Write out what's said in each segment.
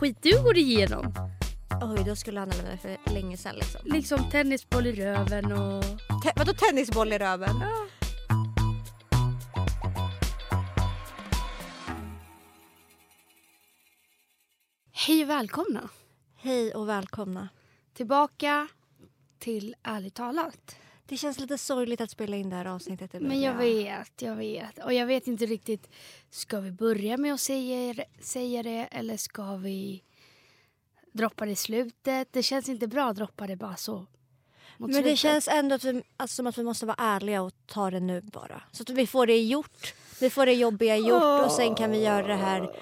skit du går igenom. Oj, då skulle han ha lämnat för länge sedan liksom. Liksom tennisboll i röven och... Te- vadå tennisboll i röven? Ja. Hej och välkomna Hej och välkomna. tillbaka till Ärligt talat. Det känns lite sorgligt att spela in det här avsnittet Men jag vet, jag vet. Och jag vet inte riktigt, ska vi börja med att säga, säga det eller ska vi droppa det i slutet? Det känns inte bra att droppa det bara så. Men det slutet. känns ändå att vi, alltså, som att vi måste vara ärliga och ta det nu bara. Så att vi får det gjort. Vi får det jobbiga gjort och sen kan vi göra det här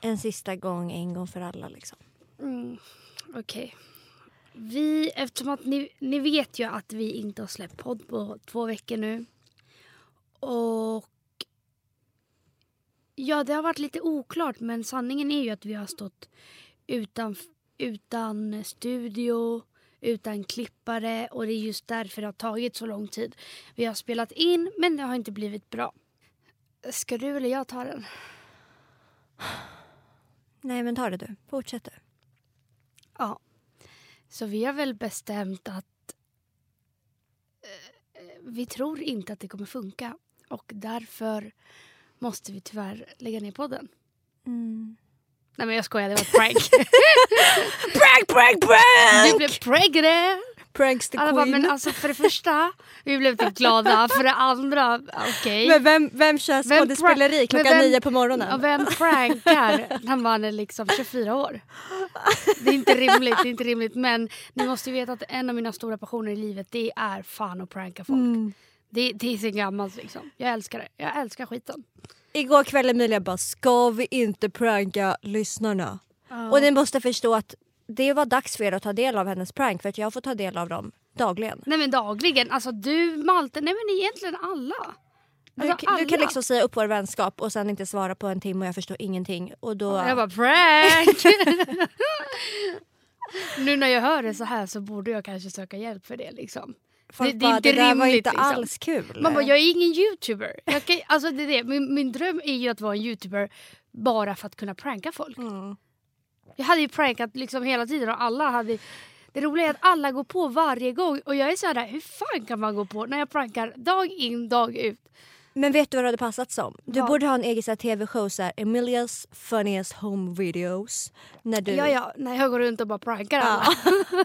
en sista gång, en gång för alla liksom. Mm, Okej. Vi, eftersom att ni, ni vet ju att vi inte har släppt podd på två veckor nu. Och ja, det har varit lite oklart men sanningen är ju att vi har stått utan, utan studio, utan klippare och det är just därför det har tagit så lång tid. Vi har spelat in men det har inte blivit bra. Ska du eller jag ta den? Nej men ta det du. Fortsätt du. Ja. Så vi har väl bestämt att eh, vi tror inte att det kommer funka. Och därför måste vi tyvärr lägga ner podden. Mm. Nej men jag skojar, det var ett prank. Prank, prank, du prank! blev prankade! Pranks the Alla bara, queen. men alltså för det första, vi blev typ glada. För det andra, okej. Men vem, vem kör Vem skådespeleri pra- klockan vem- nio på morgonen? Och vem prankar när man är liksom 24 år? Det är inte rimligt, det är inte rimligt. Men ni måste ju veta att en av mina stora passioner i livet det är fan att pranka folk. Mm. Det, det är så gammalt liksom. Jag älskar det. Jag älskar skiten. Igår kväll Emilia bara, ska vi inte pranka lyssnarna? Och ni måste förstå att det var dags för er att ta del av hennes prank för att jag får ta del av dem dagligen. Nej men dagligen. Alltså du, Malte, nej men egentligen alla. Du, Alltså, du alla. kan liksom säga upp vår vänskap och sen inte svara på en timme och jag förstår ingenting. Och då... Jag bara prank! nu när jag hör det så här så borde jag kanske söka hjälp för det liksom. folk det- det är bara, inte det där var rimligt, inte liksom. alls kul. Man bara, jag är ingen youtuber. Jag kan, alltså det är det. Min, min dröm är ju att vara en youtuber bara för att kunna pranka folk. Mm. Jag hade ju prankat liksom hela tiden och alla hade... Det roliga är att alla går på varje gång och jag är så här, hur fan kan man gå på när jag prankar dag in dag ut? Men vet du vad det hade passat som? Du Vad? borde ha en egen tv-show såhär Emilias funniest home videos. När du... Ja, ja, när jag går runt och bara prankar Ja. alla.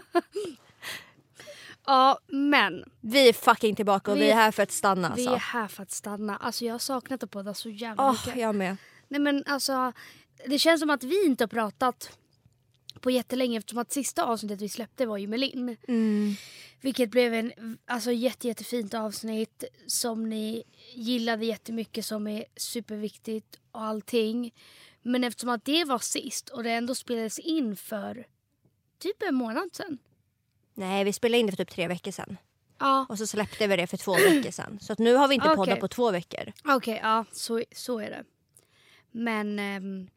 ja, men Vi är fucking tillbaka och vi, Vi- är här för att stanna vi alltså. är här för att stanna. Alltså jag har saknat att podda så jävla Åh, mycket. jag med. Nej men alltså, det känns som att vi inte har pratat på jättelänge eftersom att sista avsnittet vi släppte var ju med Linn. Mm. Vilket blev en alltså, jätte, jättefint avsnitt som ni gillade jättemycket som är superviktigt och allting. Men eftersom att det var sist och det ändå spelades in för typ en månad sedan. Nej vi spelade in det för typ tre veckor sedan. Ja, Och så släppte vi det för två veckor sedan. Så att nu har vi inte Okej. poddat på två veckor. okej, ja så, så är det. Men ehm,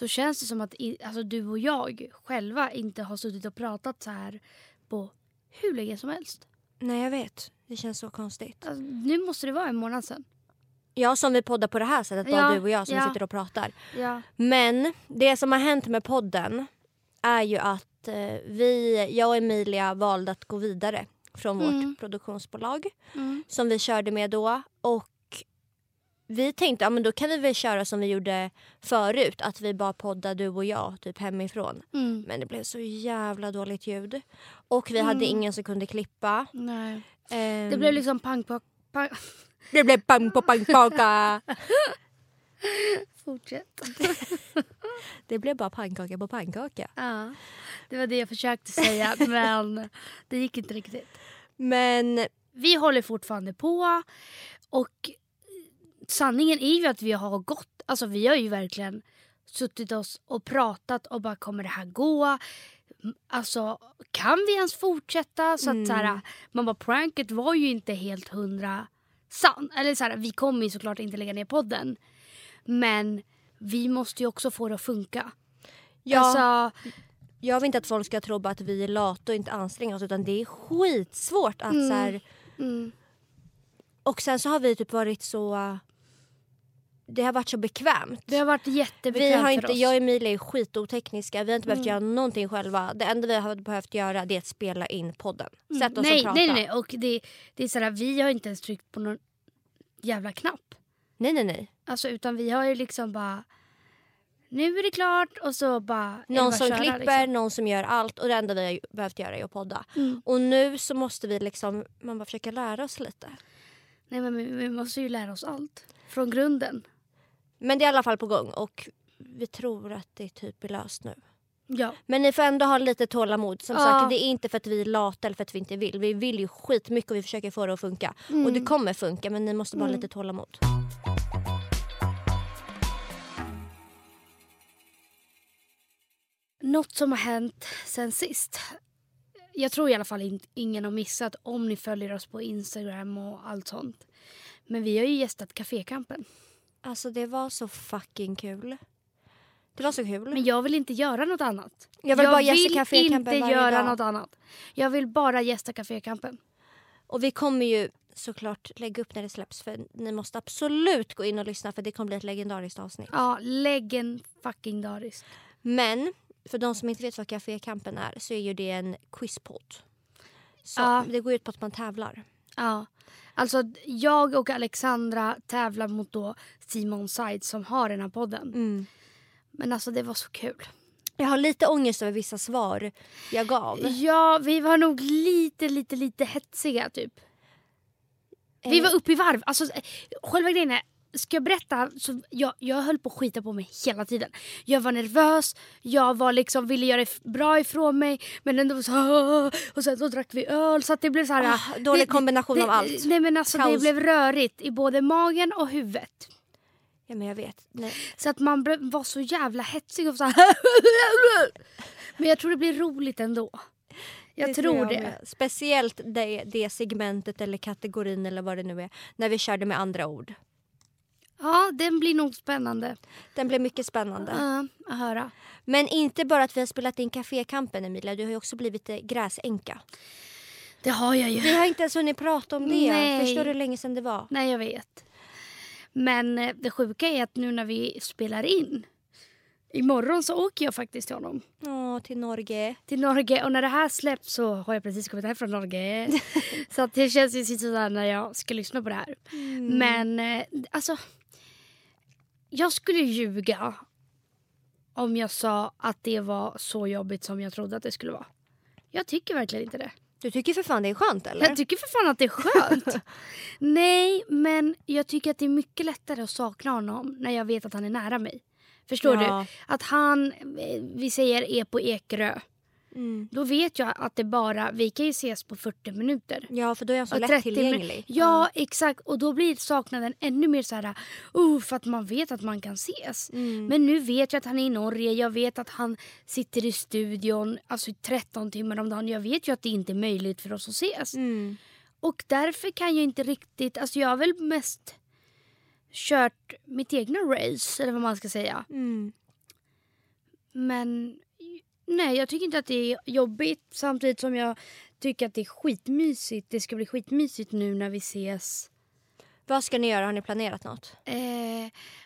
så känns det som att alltså, du och jag själva inte har suttit och pratat så här på hur länge som helst. Nej jag vet. Det känns så konstigt. Alltså, nu måste det vara en månad sedan. Ja som vi poddar på det här sättet, bara Ja, du och jag som ja. sitter och pratar. Ja. Men det som har hänt med podden är ju att eh, vi, jag och Emilia valde att gå vidare från Mm. vårt produktionsbolag Mm. som vi körde med då. Och vi tänkte ja, men då kan vi väl köra som vi gjorde förut, att vi bara poddar du och jag typ hemifrån. Mm. Men det blev så jävla dåligt ljud. Och vi hade Mm. ingen som kunde klippa. Ehm, Det blev liksom pang på... Pang. det blev pang på pannkaka. Fortsätt. det blev bara pannkaka på pannkaka. Ja, det var det jag försökte säga men det gick inte riktigt. Men Vi håller fortfarande på och sanningen är ju att vi har gått, alltså vi har ju verkligen suttit oss och pratat och bara kommer det här gå? Alltså kan vi ens fortsätta? Så att så här, man bara pranket var ju inte helt hundra sann. Eller så här, vi kommer ju såklart inte lägga ner podden. Men vi måste ju också få det att funka. ja, Alltså, jag vill inte att folk ska tro att vi är lata och inte anstränger oss utan det är skitsvårt att Mm. så här, mm, Och sen så har vi typ varit så... det har varit så bekvämt. Det har varit Vi jättebekvämt har för inte, oss. jag och Emilia är skitotekniska. Vi har inte behövt Mm. göra någonting själva. Det enda vi har behövt göra det är att spela in podden. Sätta oss Mm. nej, och prata. nej, nej. Och det, det är sådär, vi har inte ens tryckt på någon jävla knapp. nej, nej, nej. Alltså, utan vi har ju liksom bara... Nu är det klart och så bara... Någon bara som köra, klipper, liksom. någon som gör allt och det enda vi har behövt göra är att podda. Mm. Och nu så måste vi liksom, man bara försöka lära oss lite. Nej, men vi, vi måste ju lära oss allt. Från grunden. Men det är i alla fall på gång och vi tror att det typ är löst nu. Ja. Men ni får ändå ha lite tålamod. Som Ja. sagt, det är inte för att vi är lata eller för att vi inte vill. Vi vill ju skitmycket och vi försöker få det att funka. Och det kommer funka men ni måste bara ha Mm. lite tålamod. Något som har hänt sen sist. Jag tror i alla fall in, ingen har missat om ni följer oss på Instagram och allt sånt. Men vi har ju gästat Cafékampen. Alltså det var så fucking kul. Det var så kul. Men jag vill inte göra något annat. Jag vill bara gästa vill Cafékampen inte göra dag. något annat. Jag vill bara gästa Cafékampen. Och vi kommer ju såklart lägga upp när det släpps för ni måste absolut gå in och lyssna för det kommer bli ett legendariskt avsnitt. Ja, lägg en fucking daris. Men för de som inte vet vad Cafékampen är så är ju det en quizpodd. Så Ja. det går ut på att man tävlar. Ja. Alltså jag och Alexandra tävlar mot då Simon Said som har den här podden. Men alltså det var så kul. Jag har lite ångest över vissa svar jag gav. Ja, vi var nog lite, lite, lite hetsiga typ. Vi Eh, var uppe i varv. Alltså, själva grejen är, ska jag berätta? Så jag, jag höll på att skita på mig hela tiden. Jag var nervös, jag var liksom, ville göra bra ifrån mig men ändå så "Åh", Och sen så drack vi öl så att det blev så här... Ah, dålig kombination det, av allt. Nej men alltså det blev rörigt i både magen och huvudet. Ja men jag vet. Nej. Så att man var så jävla hetsig och så här. Men jag tror det blir roligt ändå. Jag Det tror jag det. Speciellt det, det segmentet eller kategorin eller vad det nu är. När vi körde med andra ord. Ja, den blir nog spännande Den blev mycket spännande. uh, att höra. Men inte bara att vi har spelat in Cafékampen Emilia, du har ju också blivit eh, gräsänka. Det har jag ju. Vi har inte ens hunnit prata om det. Nej. Förstår du hur länge sedan det var? Nej, jag vet. Men eh, det sjuka är att nu när vi spelar in Imorgon så åker jag faktiskt till honom. Åh, till Norge. Till Norge. Och när det här släpps så har jag precis kommit hem från Norge. så att det känns ju sådär när jag ska lyssna på det här. Men eh, alltså. Jag skulle ljuga om jag sa att det var så jobbigt som jag trodde att det skulle vara. Jag tycker verkligen inte det. Du tycker för fan det är skönt eller? Jag tycker för fan att det är skönt. Nej, men jag tycker att det är mycket lättare att sakna honom när jag vet att han är nära mig. Förstår Ja. du? Att han, eh, vi säger är på Ekerö. Mm. Då vet jag att det bara, vi kan ju ses på 40 minuter. Ja, för då är han så Och 30 lättillgänglig. Ja, exakt. Och då blir saknaden ännu mer så här, uh, för att man vet att man kan ses. Mm. Men nu vet jag att han är i Norge, jag vet att han sitter i studion alltså i 13 timmar om dagen. Jag vet ju att det inte är möjligt för oss att ses. Mm. Och därför kan jag inte riktigt, alltså jag har väl mest kört mitt egna race eller vad man ska säga. Mm. Men nej, jag tycker inte att det är jobbigt samtidigt som jag tycker att det är skitmysigt. Det ska bli skitmysigt nu när vi ses. Vad ska ni göra? Har ni planerat något? Eh,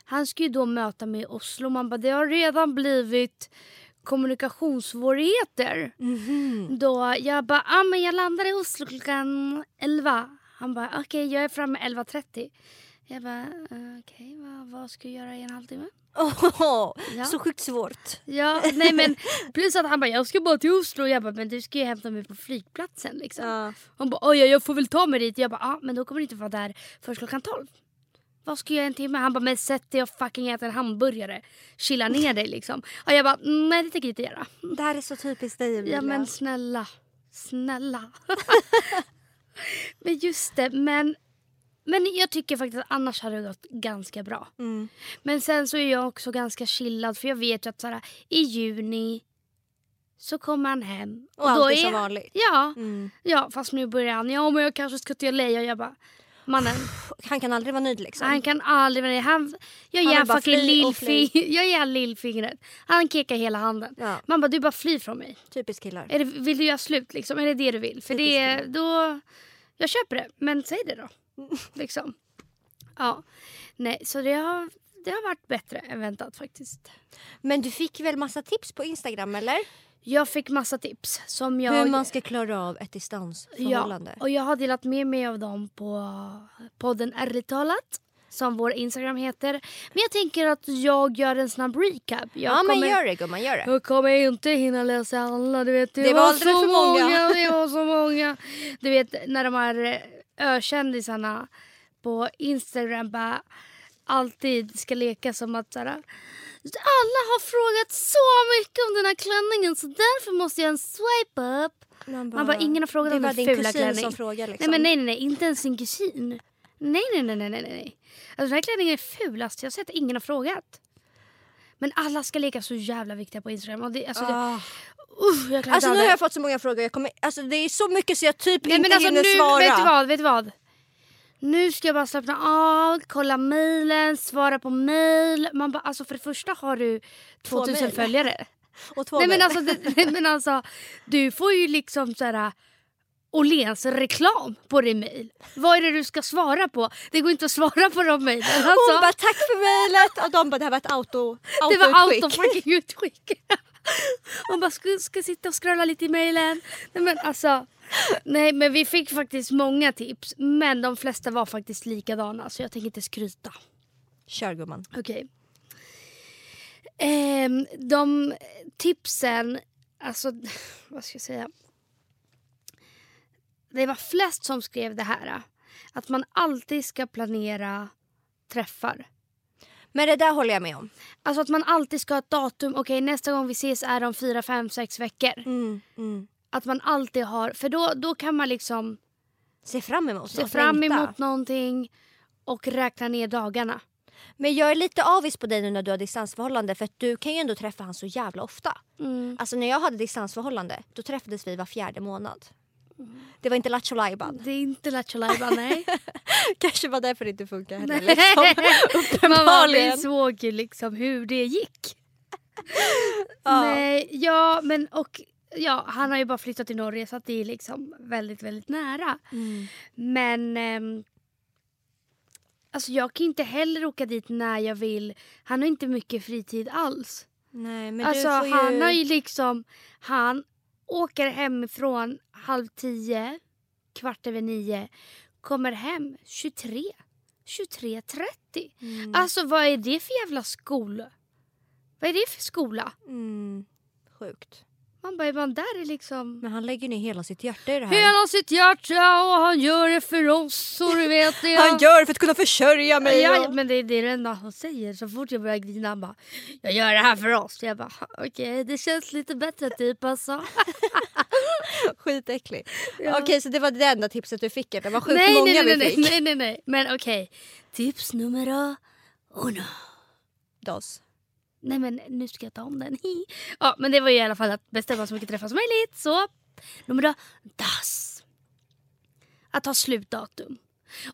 han ska ju då möta mig i Oslo. Man bara, det har redan blivit kommunikationssvårigheter. Då jag bara, ah, men jag landar i Oslo klockan 11. Han bara, okej jag är framme 11.30. Jag bara, eh, okej vad, vad ska jag göra i en halvtimme? Oh, Ja. Så sjukt svårt. Ja, nej men plus att han bara, jag ska bara till Oslo. Jag bara, men du ska ju hämta mig på flygplatsen liksom. Ja. Han bara, oj jag får väl ta mig dit. Jag bara, ah, men då kommer du inte vara där först klockan 12. Vad ska jag göra en timme? Han bara, men sätt dig och fucking ät en hamburgare. Chilla ner dig liksom. Och jag bara, "Mm, nej det tänker jag inte göra. Det här är så typiskt dig Emilia. Ja men snälla. Snälla. men just det, men, men jag tycker faktiskt att annars hade det gått ganska bra. Mm. Men sen så är jag också ganska chillad för jag vet ju att så här, i juni så kommer han hem. Och allt är är som vanligt. Ja, Mm. ja, fast nu börjar han, ja men jag kanske ska till LA och jag bara, mannen. Han kan aldrig vara nöjd liksom. Han kan aldrig vara det. Han, jag Han ger bara fucking och lillfing- jag ger han lillfingret. Han kekar hela handen. Ja, Man bara, du bara fly från mig. typiskt killar. Det, vill du göra slut liksom? Är det det du vill? För det då... Jag köper det, men säg det då. liksom. Ja. Nej, så det har, det har varit bättre än väntat faktiskt. Men du fick väl massa tips på Instagram eller? Jag fick massa tips som jag... Hur man ska klara av ett distansförhållande. Ja, och jag har delat med mig av dem på podden Ärligt talat som vår Instagram heter. Men jag tänker att jag gör en snabb recap. Jag ja men kommer- gör det gumman, gör det. Jag kommer inte hinna läsa alla. Du vet, det, Det var var, så för många. Det var så många. Du vet när de här eh, ökändisarna på Instagram bara alltid ska leka som att så här, alla har frågat så mycket om den här klänningen så därför måste jag en swipe up. Man Man bara, ingen har frågat om den din fula kusin klänning. som frågade liksom. Nej men nej nej nej, inte ens sin kusin. Nej nej nej nej nej nej. Alltså den här klänningen är fulast jag har sett, ingen har frågat. Men alla ska leka så jävla viktiga på Instagram. Och det, alltså, det, usch, jag Alltså nu har jag fått så många frågor. Jag kommer, alltså, det är så mycket så jag typ Nej, inte men alltså, hinner nu, svara. Vet du vad? Vet du vad? Nu ska jag bara slappna av, kolla mejlen, svara på mejl. Man bara, alltså för det första har du Två 2000 mejl. följare. Och två Nej men alltså, det, men alltså du får ju liksom så här Åhléns reklam på din mejl. Vad är det du ska svara på? Det går inte att svara på de mejlen. Hon Alltså, bara tack för mejlet och de bara det här var ett auto, det var autoutskick. auto fucking utskick. Hon bara ska, ska sitta och scrolla lite i mejlen. Nej men alltså. Nej men vi fick faktiskt många tips. Men de flesta var faktiskt likadana så jag tänker inte skryta. Kör gumman. Okej. Ehm, de tipsen, alltså vad ska jag säga? Det var flest som skrev det här. Att man alltid ska planera träffar. Men det där håller jag med om. Alltså att man alltid ska ha ett datum. Okej nästa gång vi ses är om fyra, fem, sex veckor. Mm, mm. Att man alltid har, för då, då kan man liksom Se fram emot se fram längta. emot någonting och räkna ner dagarna. Men jag är lite avis på dig nu när du har distansförhållande för att du kan ju ändå träffa han så jävla ofta. Mm. Alltså när jag hade distansförhållande då träffades vi var fjärde månad. Det var inte Lattjo Lajban. Det är inte Lattjo Lajban, nej. Kanske var därför det inte funkar heller. Liksom. Man bara, vi såg ju liksom hur det gick. Ja. Nej, ja men och ja, han har ju bara flyttat till Norge så att det är liksom väldigt, väldigt nära. Mm. Men ehm, alltså jag kan inte heller åka dit när jag vill. Han har inte mycket fritid alls. Nej men alltså du får ju... han har ju liksom, han åker hemifrån halv tio, kvart över nio, kommer hem 23, 23.30. Mm. Alltså vad är det för jävla skola? Vad är det för skola? Mm. Sjukt. Man bara, är man där är liksom... Men han lägger ner hela sitt hjärta i det här. Hela sitt hjärta och han gör det för oss och du vet det. Han gör det för att kunna försörja mig. Ja, men det, det är det enda han säger. Så fort jag börjar grina han bara Jag gör det här för oss. Jag bara okej det känns lite bättre typ alltså. Skitäcklig. Ja. Okej så det var det enda tipset du fick. Det var sjukt nej, många nej, nej, vi fick. nej, nej, nej. Men okej. Tips nummer uno. Dos. Nej men nu ska jag ta om den. ja men det var ju i alla fall att bestämma så mycket träffar som möjligt. Så nummer das. Att ha slutdatum.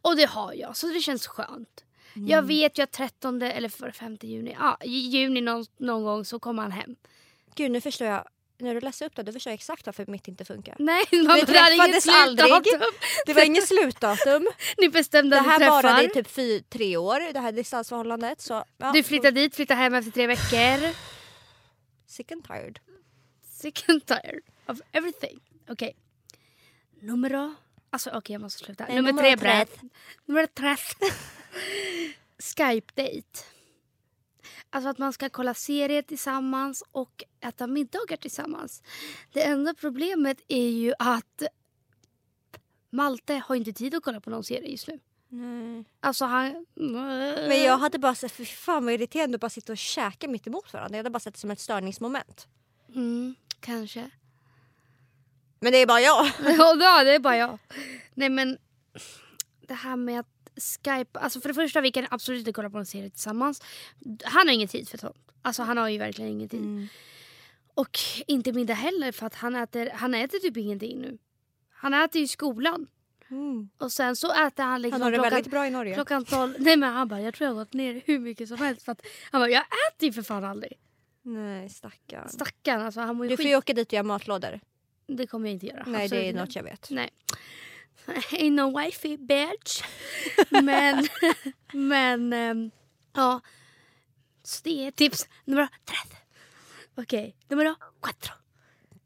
Och det har jag så det känns skönt. Jag vet ju att 13 eller 5 juni, ja, juni någon, någon gång så kommer han hem. Gud nu förstår jag. När du läser upp det då förstår exakt varför mitt inte funkar. Nej, man Vi träffades aldrig. Det var inget slutdatum. Ni bestämde Det här träffar. varade i typ fy, tre år, det här distansförhållandet. Så, ja, Du flyttar dit, flyttar hem efter tre veckor. Sick and tired. Sick and tired of everything. Okej. Nummer... Alltså okej jag måste sluta. Nej, nummer nummer tre tre. brett. Nummer tre. Skype-date. Alltså att man ska kolla serier tillsammans och äta middagar tillsammans. Det enda problemet är ju att Malte har inte tid att kolla på någon serie just nu. Nej. Alltså han... Men jag hade bara sett, fy fan vad irriterande att bara sitta och käka mitt emot varandra. Jag hade bara sett det som ett störningsmoment. Mm, kanske. Men det är bara jag. Ja, det är bara jag. Nej men det här med att Skype, alltså för det första vi kan absolut inte kolla på en serie tillsammans. Han har ingen tid för sånt. Alltså han har ju verkligen ingen tid. Mm. Och inte middag heller för att han äter, han äter typ ingenting nu. Han äter ju i skolan. Mm. Och sen så äter han liksom Han har det klockan, väldigt bra i Norge. klockan 12. Nej men han bara jag tror jag har gått ner hur mycket som helst. För att, han bara jag äter ju för fan aldrig. Nej stackarn. Stackarn alltså han mår ju Du får skit. ju åka dit och göra matlådor. Det kommer jag inte göra. Nej Absolut det är något jag vet. Nej. Ain't no wifey bitch. men, men ehm, ja. Så det är tips nummer tre. Okej, nummer quattro.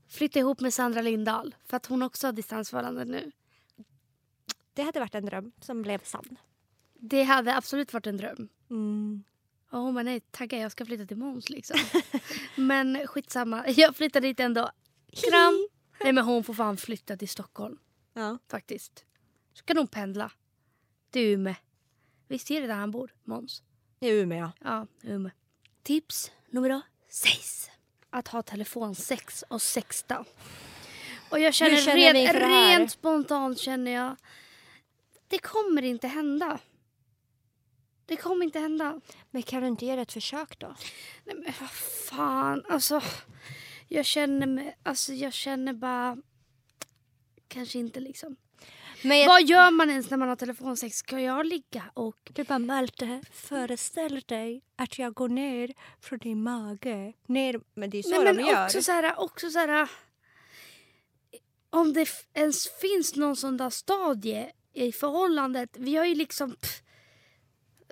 Flytta ihop med Sandra Lindahl för att hon också har distansförhållande nu. Det hade varit en dröm som blev sann. Det hade absolut varit en dröm. Mm. Och hon bara nej tagga jag ska flytta till Måns liksom. men skitsamma, jag flyttar dit ändå. Kram! nej men hon får fan flytta till Stockholm Ja. faktiskt. Så kan hon pendla till Umeå. Visst är det där han bor, Måns? I Umeå. Ja, Umeå. Tips nummer sex. Att ha telefonsex och sexta. Och jag känner, känner det här? rent spontant känner jag det kommer inte hända. Det kommer inte hända. Men kan du inte göra ett försök då? Nej men vad fan, alltså. Jag känner mig, alltså jag känner bara kanske inte liksom. Jag, Vad gör man ens när man har telefonsex? Ska jag ligga och du bara Malte, föreställ dig att jag går ner från din mage. Ner, men det är så Nej, de men gör. också så här, också så här om det ens finns någon sån där stadie i förhållandet. Vi har ju liksom pff,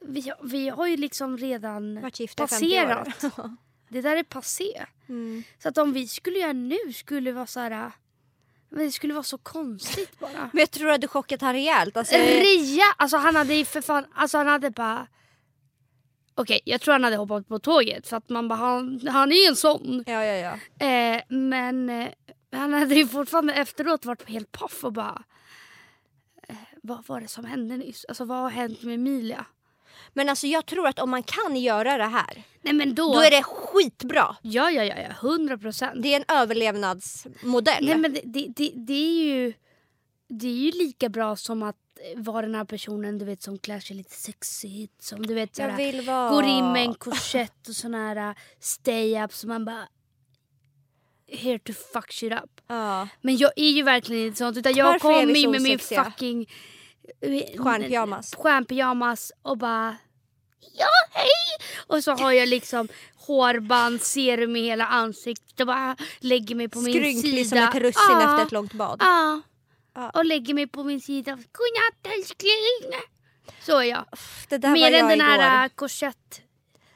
vi, har- vi har ju liksom redan Varit gifta i 50 år. passerat. Det där är passé. Mm. Så att om vi skulle göra nu skulle vara så här men det skulle vara så konstigt bara. Men jag tror att du chockat han rejält. Alltså, Ria! Alltså han hade ju för fan, alltså han hade bara Okej, jag tror han hade hoppat på tåget för att man bara, han, han är ju en sån. ja, ja, ja. Eh, men eh, han hade ju fortfarande efteråt varit helt paff och bara... Eh, vad var det som hände nyss? Alltså vad har hänt med Emilia? Men alltså jag tror att om man kan göra det här, Nej men då... då är det skitbra. Ja, ja, ja, ja. Hundra procent. Det är en överlevnadsmodell. Nej men det, det, det, det är ju... Det är ju lika bra som att vara den här personen du vet som klär sig lite sexigt. Som du vet jag såhär, vill vara... går in med en korsett och sån här uh, stay-up som man bara... Here to fuck shit up. Ja. Men jag är ju verkligen inte sånt utan jag Varför ju så med min fucking eh, Stjärnpyjamas. stjärnpyjamas och bara ja hej! Och så har jag liksom hårband, serum i hela ansiktet och bara lägger mig på min sida. Skrynklig som ett russin Ja, efter ett långt bad. Ja. Och lägger mig på min sida. Godnatt älskling! Så är jag. Mer än den här äh,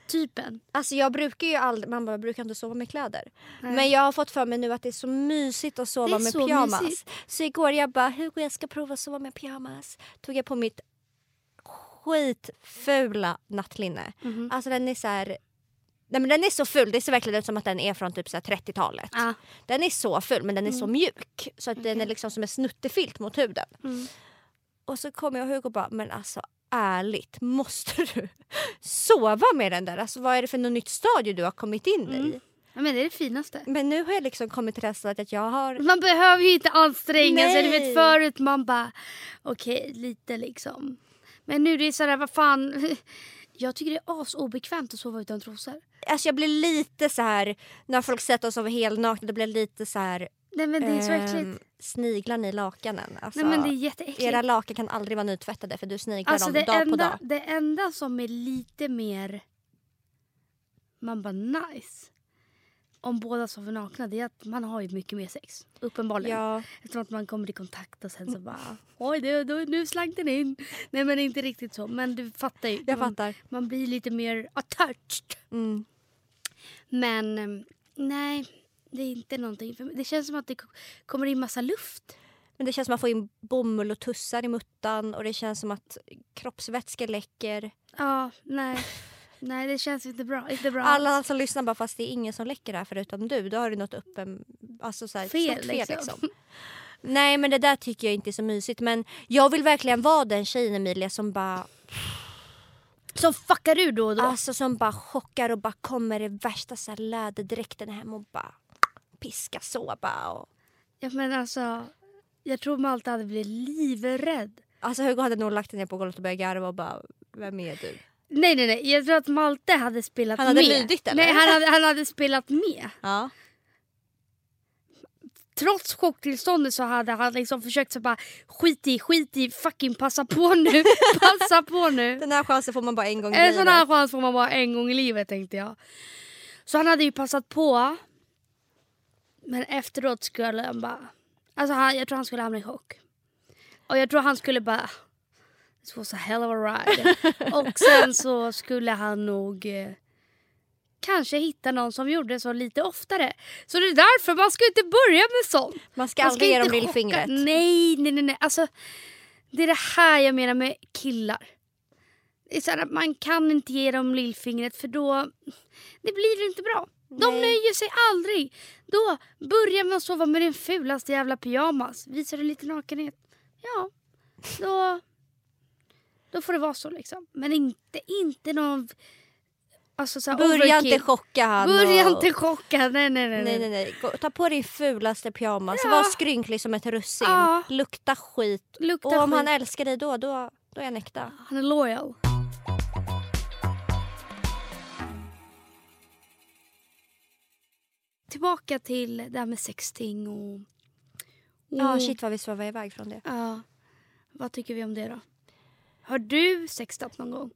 korsett-typen. Alltså jag brukar ju aldrig, man bara, brukar inte sova med kläder. Nej. Men jag har fått för mig nu att det är så mysigt att sova med så pyjamas. mysigt. Så igår jag bara, Hugo jag ska prova att sova med pyjamas. Tog jag på mitt skitfula nattlinne. Mhm. Alltså den är så här... Nej men den är så ful, det ser verkligen ut som att den är från typ så här 30-talet. Ja. Den är så ful men den är så mjuk. Så att den är liksom som en snuttefilt mot huden. Mm. Och så kommer jag och Hugo och bara, men alltså ärligt, måste du sova med den där? Alltså vad är det för något nytt stadie du har kommit in i? Mm. ja, men det är det finaste. Men nu har jag liksom kommit till det stadiet att jag har... Man behöver ju inte anstränga sig. Du vet förut man bara okej lite liksom. Men nu är det sådär vad fan. Jag tycker det är asobekvämt att sova utan trosor. Alltså jag blir lite så här när folk sätter oss över helnakna, det blir lite så här... Nej men det är så ehm, äckligt. sniglar ni lakanen? Alltså, Nej men det är jätteäckligt. Era lakan kan aldrig vara nytvättade för du sniglar Alltså dem dag på enda, dag. det enda som är lite mer man bara nice om båda sover nakna det är att man har ju mycket mer sex. Uppenbarligen. Ja, Eftersom att man kommer i kontakt och sen så bara oj det, då, nu slank den in. Nej men inte riktigt så men du fattar ju. jag man, fattar. man blir lite mer attached. Mm. Men eh, nej det är inte någonting för mig. Det känns som att det ko- kommer in massa luft. Men det känns som att man får in bomull och tussar i muttan och det känns som att kroppsvätskor läcker. Ja, nej. Nej det känns inte bra. Inte bra Alla alls. som lyssnar bara fast det är ingen som läcker här förutom du. Då har du något uppen, alltså så här, Fel, fel liksom. liksom. Nej men det där tycker jag inte är så mysigt men jag vill verkligen vara den tjejen Emilia som bara Som fuckar ur då och då. Alltså som bara chockar och bara kommer i värsta så här läderdräkten hem och bara piska så bara. Och... Ja, men alltså, jag tror Malte hade blivit livrädd. Alltså Hugo hade nog lagt ner på golvet och börjat garva och bara vem är du? Nej, nej, nej. Jag tror att Malte hade spelat Han hade med. lydit, eller? Nej, han hade, han hade spelat med. Ja. Trots chocktillståndet så hade han liksom försökt så bara skit i, skit i, fucking passa på nu, passa på nu. Den här chansen får man bara en gång i En sån här livet. chans får man bara en gång i livet tänkte jag. Så han hade ju passat på. Men efteråt skulle han bara... Alltså han, jag tror han skulle hamna i chock. Och jag tror han skulle bara... This was a hell of a ride. och sen så skulle han nog... eh, kanske hitta någon som gjorde så lite oftare. Så det är därför man ska inte börja med sånt. Man ska Man aldrig ge dem lillfingret. Nej, nej, nej. nej. Alltså, det är det här jag menar med killar. Det är så att man kan inte ge dem lillfingret för då det blir inte bra. De Nej. nöjer sig aldrig. Då börja med att sova med din fulaste jävla pyjamas. Visar du lite nakenhet? Ja, då, då får det vara så liksom. Men inte, inte någon... Alltså så här Börja inte chocka han. Börja och... inte chocka. Nej, nej, nej. Nej, nej. nej, Ta på din fulaste pyjamas. Ja. Var skrynklig som ett russin. Ja. Lukta skit. Lukta Och om skit. han älskar dig då, då, då är han äkta. Han är loyal. Tillbaka till det här med sexting och... och Ja, shit vad vi svävar iväg från det. Ja, vad tycker vi om det då? Har du sextat någon gång?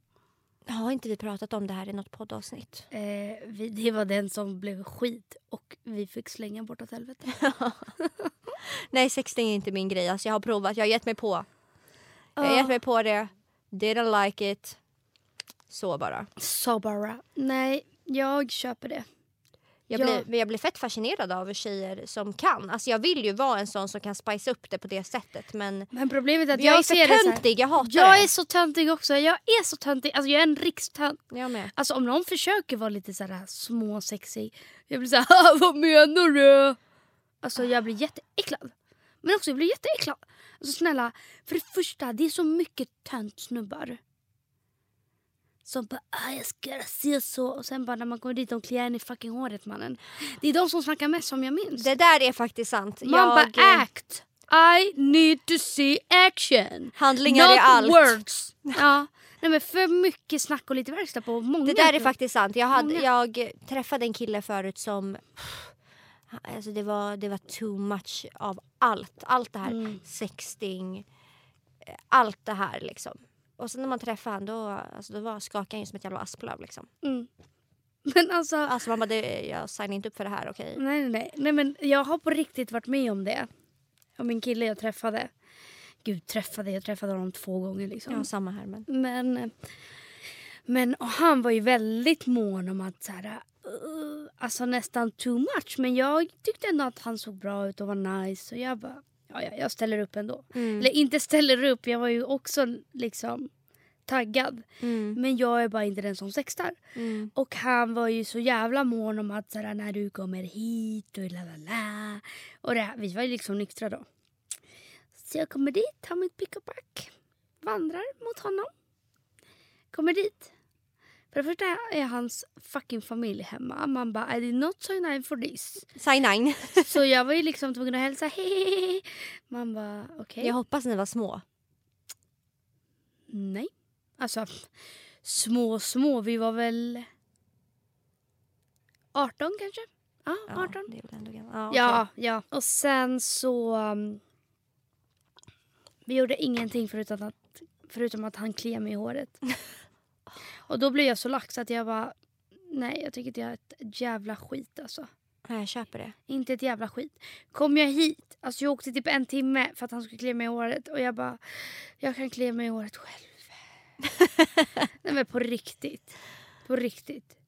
Har inte vi pratat om det här i något poddavsnitt? Eh, vi, det var den som blev skit och vi fick slänga bort åt helvete. Nej, sexting är inte min grej. Alltså, jag har provat, jag har gett mig på. Jag har gett mig på det. Didn't like it. Så bara. Så bara. Nej, jag köper det. Jag, Ja. blir, men jag blir fett fascinerad av tjejer som kan. Alltså jag vill ju vara en sån som kan spice upp det på det sättet. Men Men problemet är att jag, jag, är så töntig, jag hatar Jag det. är så töntig också. Jag är så töntig. Alltså jag är en rikstönt. Jag med. Alltså om någon försöker vara lite så här småsexig. Jag blir så här, vad menar du? Alltså jag blir jätteäcklad. Men också jag blir jätteäcklad. Alltså snälla, för det första, det är så mycket tönt snubbar. Som bara, ah, jag ska se så. Och sen bara när man kommer dit, de kliar en i fucking håret mannen. Det är de som snackar mest som jag minns. Det där är faktiskt sant. Man jag, bara, act. I need to see action. Handlingar Not är allt. words. Ja. Nej, men för mycket snack och lite verkstad på många. Det där är faktiskt sant. Jag, hade, Många. jag träffade en kille förut som... Alltså det, var, det var too much av allt. Allt det här. Mm. Sexting. Allt det här liksom. Och sen när man träffade han då, alltså, då var, skakade han ju som ett jävla asplöv liksom. Mm. Men alltså, Alltså man bara, det, jag signar inte upp för det här, okej? nej, nej, nej. nej men jag har på riktigt varit med om det. Och min kille jag träffade. Gud, träffade. Jag träffade honom två gånger liksom. Ja, samma här men. Men, men och han var ju väldigt mån om att så här, uh, alltså nästan too much. Men jag tyckte ändå att han såg bra ut och var nice. Och jag bara, ja, ja jag ställer upp ändå. Mm. Eller inte ställer upp, jag var ju också liksom taggad. Mm. Men jag är bara inte den som sextar. Mm. Och han var ju så jävla mån om att såhär, när du kommer hit och la la la. Och det, vi var ju liksom nyktra då. Så jag kommer dit, tar mitt pick och pack. Vandrar mot honom. Kommer dit. För det första är hans fucking familj hemma. Man bara, I did not sign in for this. Sign nine. Så jag var ju liksom tvungen att hälsa hej. Man bara, okej. Jag hoppas ni var små. Nej. Alltså, små, små. Vi var väl 18 kanske? Ja, 18. Ja, det är väl ändå. Ja, okej. Ja, ja. Och sen så... um, vi gjorde ingenting förutom att, förutom att han kliade mig i håret. Och då blev jag så lax att jag bara... Nej, jag tycker inte jag är ett jävla skit alltså. Nej, jag köper det. Inte ett jävla skit. Kom jag hit, alltså jag åkte typ en timme för att han skulle klia mig i håret och jag bara, jag kan klia mig i håret själv. Nej men på riktigt. På riktigt.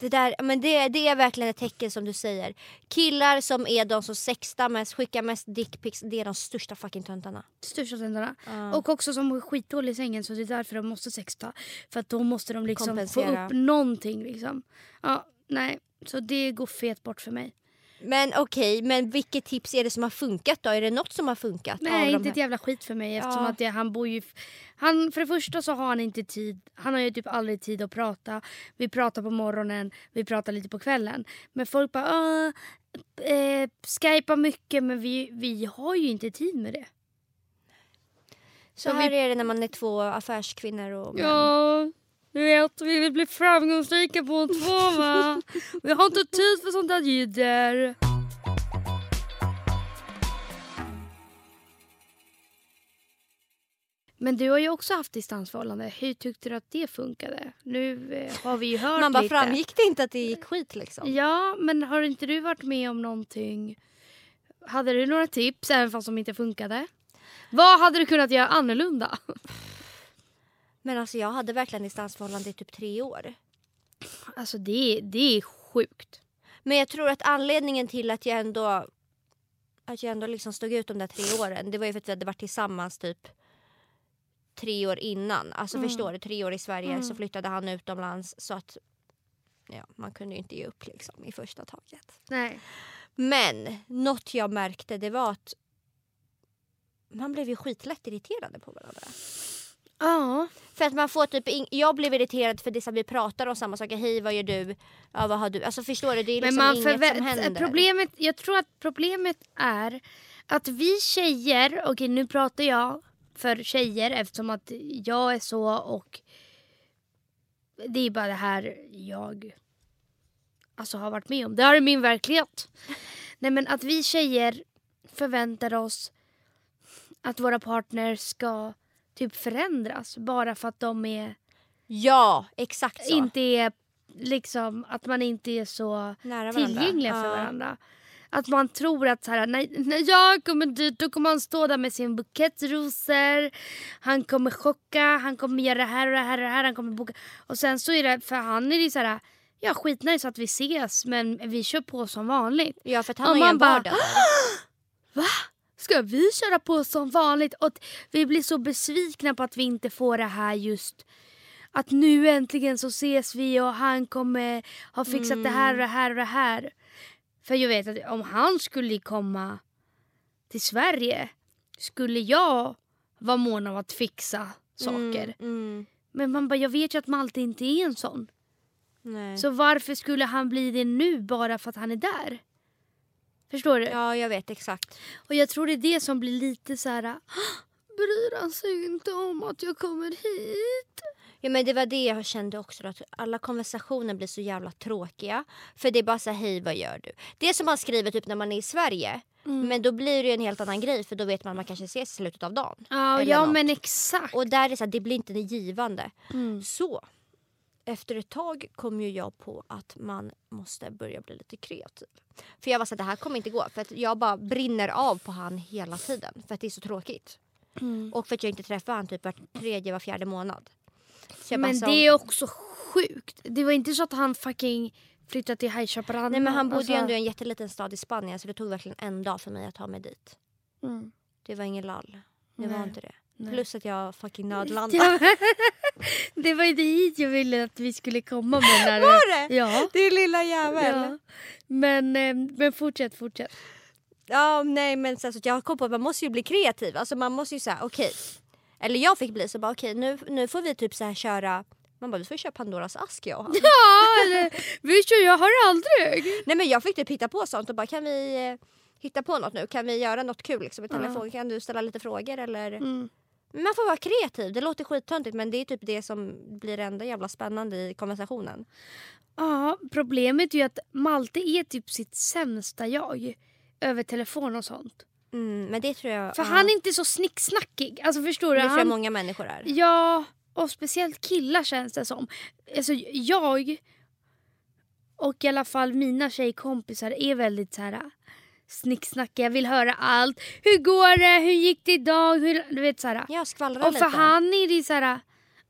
Det, där, men det, det är verkligen ett tecken som du säger. Killar som är de som sextar mest, skickar mest dickpics, det är de största fucking töntarna. Största tänderna. Ja. Och också som är skitdålig i sängen så det är därför de måste sexta. För att då måste de liksom få upp någonting liksom. Ja, nej. Så det går fet bort för mig. Men okej, men vilket tips är det som har funkat då? Är det något som har funkat? Nej, inte ett jävla skit för mig eftersom Ja. att det, han bor ju... Han, för det första så har han inte tid. Han har ju typ aldrig tid att prata. Vi pratar på morgonen, vi pratar lite på kvällen. Men folk bara "Ah, eh, skypar mycket men vi, vi har ju inte tid med det. Så Så här vi- är det när man är två affärskvinnor och män. Ja, du vet vi vill bli framgångsrika på två va. Vi har inte tid för sånt där jidder. Men du har ju också haft distansförhållande. Hur tyckte du att det funkade? Nu eh, har vi ju hört Man bara, lite. framgick det inte att det gick skit liksom? Ja, men har inte du varit med om någonting? Hade du några tips även fast de inte funkade? Vad hade du kunnat göra annorlunda? Men alltså jag hade verkligen distansförhållande i typ tre år. Alltså det, är- det är sjukt. Men jag tror att anledningen till att jag ändå att jag ändå liksom stod ut de där tre åren det var ju för att vi hade varit tillsammans typ tre år innan. Alltså Mm. förstår du, tre år i Sverige Mm. så flyttade han utomlands så att ja, man kunde ju inte ge upp liksom i första taget. Nej. Men något jag märkte det var att man blev ju skitlätt irriterade på varandra. Ja. För att man får typ, jag blev irriterad för det som vi pratar om samma saker. Hej vad gör du? Ja vad har du? Alltså förstår du? Det är Men liksom man inget som händer. problemet, jag tror att problemet är att vi tjejer, okej nu pratar jag för tjejer eftersom att jag är så och det är bara det här jag alltså har varit med om. Det här är min verklighet. Nej men att vi tjejer förväntar oss att våra partners ska typ förändras bara för att de är, Ja, exakt så. inte är liksom att man inte är så Nära varandra. tillgängliga för Ja. varandra. Att man tror att så här, när, när jag kommer dit då kommer han stå där med sin bukett rosor. Han kommer chocka, han kommer göra det här och det här och det här. Han kommer boka. Och sen så är det, för han är det så här, ja skitnice att vi ses men vi kör på som vanligt. Ja, för att Och han har ju en bara, vardag där. Ska vi köra på som vanligt? Och vi blir så besvikna på att vi inte får det här just att nu äntligen så ses vi och han kommer ha fixat det här och det här och det här. För jag vet att om han skulle komma till Sverige skulle jag vara mån om att fixa saker. Mm, mm. Men man bara, jag vet ju att Malte inte är en sån. Nej. Så varför skulle han bli det nu bara för att han är där? Förstår du? Ja, jag vet exakt. Och jag tror det är det som blir lite så här. "Åh, Bryr han sig inte om att jag kommer hit? Ja, men det var det jag kände också. Att alla konversationer blir så jävla tråkiga. För det är bara så här, hej vad gör du? Det som man skriver typ när man är i Sverige. Mm. Men då blir det en helt annan grej för då vet man att man kanske ses i slutet av dagen. Ja, ja men exakt. Och där är det så här, det blir inte det givande. Mm. Så efter ett tag kom ju jag på att man måste börja bli lite kreativ. För jag var så att det här kommer inte gå. För att jag bara brinner av på han hela tiden. För att det är så tråkigt. Mm. Och för att jag inte träffar han typ var tredje, var fjärde månad. Men det är också sjukt. Det var inte så att han fucking flyttade till High Chaparral. Nej men han bodde Alltså- ju ändå i en jätteliten stad i Spanien så det tog verkligen en dag för mig att ta mig dit. Mm. Det var ingen lall. Det var Nej. inte det. Nej. Plus att jag fucking nödlandade. Det var ju dit jag ville att vi skulle komma med. När Var det? Ja. Det lilla jävel. ja. Men, eh, men fortsätt, fortsätt. Ja, nej men så att jag kom på att man måste ju bli kreativ. Alltså man måste ju säga okej. Eller jag fick bli så bara okej nu, nu får vi typ så här köra. Man bara vi får köra Pandoras ask jag och han. Ja, eller, visst jag har aldrig. Nej men jag fick typ hitta på sånt och bara kan vi eh, hitta på något nu? Kan vi göra något kul liksom i telefon? Kan du ställa lite frågor eller? Mm. Man får vara kreativ. Det låter skittöntigt men det är typ det som blir det enda jävla spännande i konversationen. Ja, problemet är ju att Malte är typ sitt sämsta jag. Över telefon och sånt. Mm, men det tror jag... För ja, han är inte så snicksnackig. Alltså förstår det du? tror jag många människor är. Ja, och speciellt killar känns det som. Alltså jag och i alla fall mina tjejkompisar är väldigt så här snicksnackiga, vill höra allt. Hur går det? Hur gick det idag? Hur, du vet så här. Jag skvallrar Och för lite. han är det så här,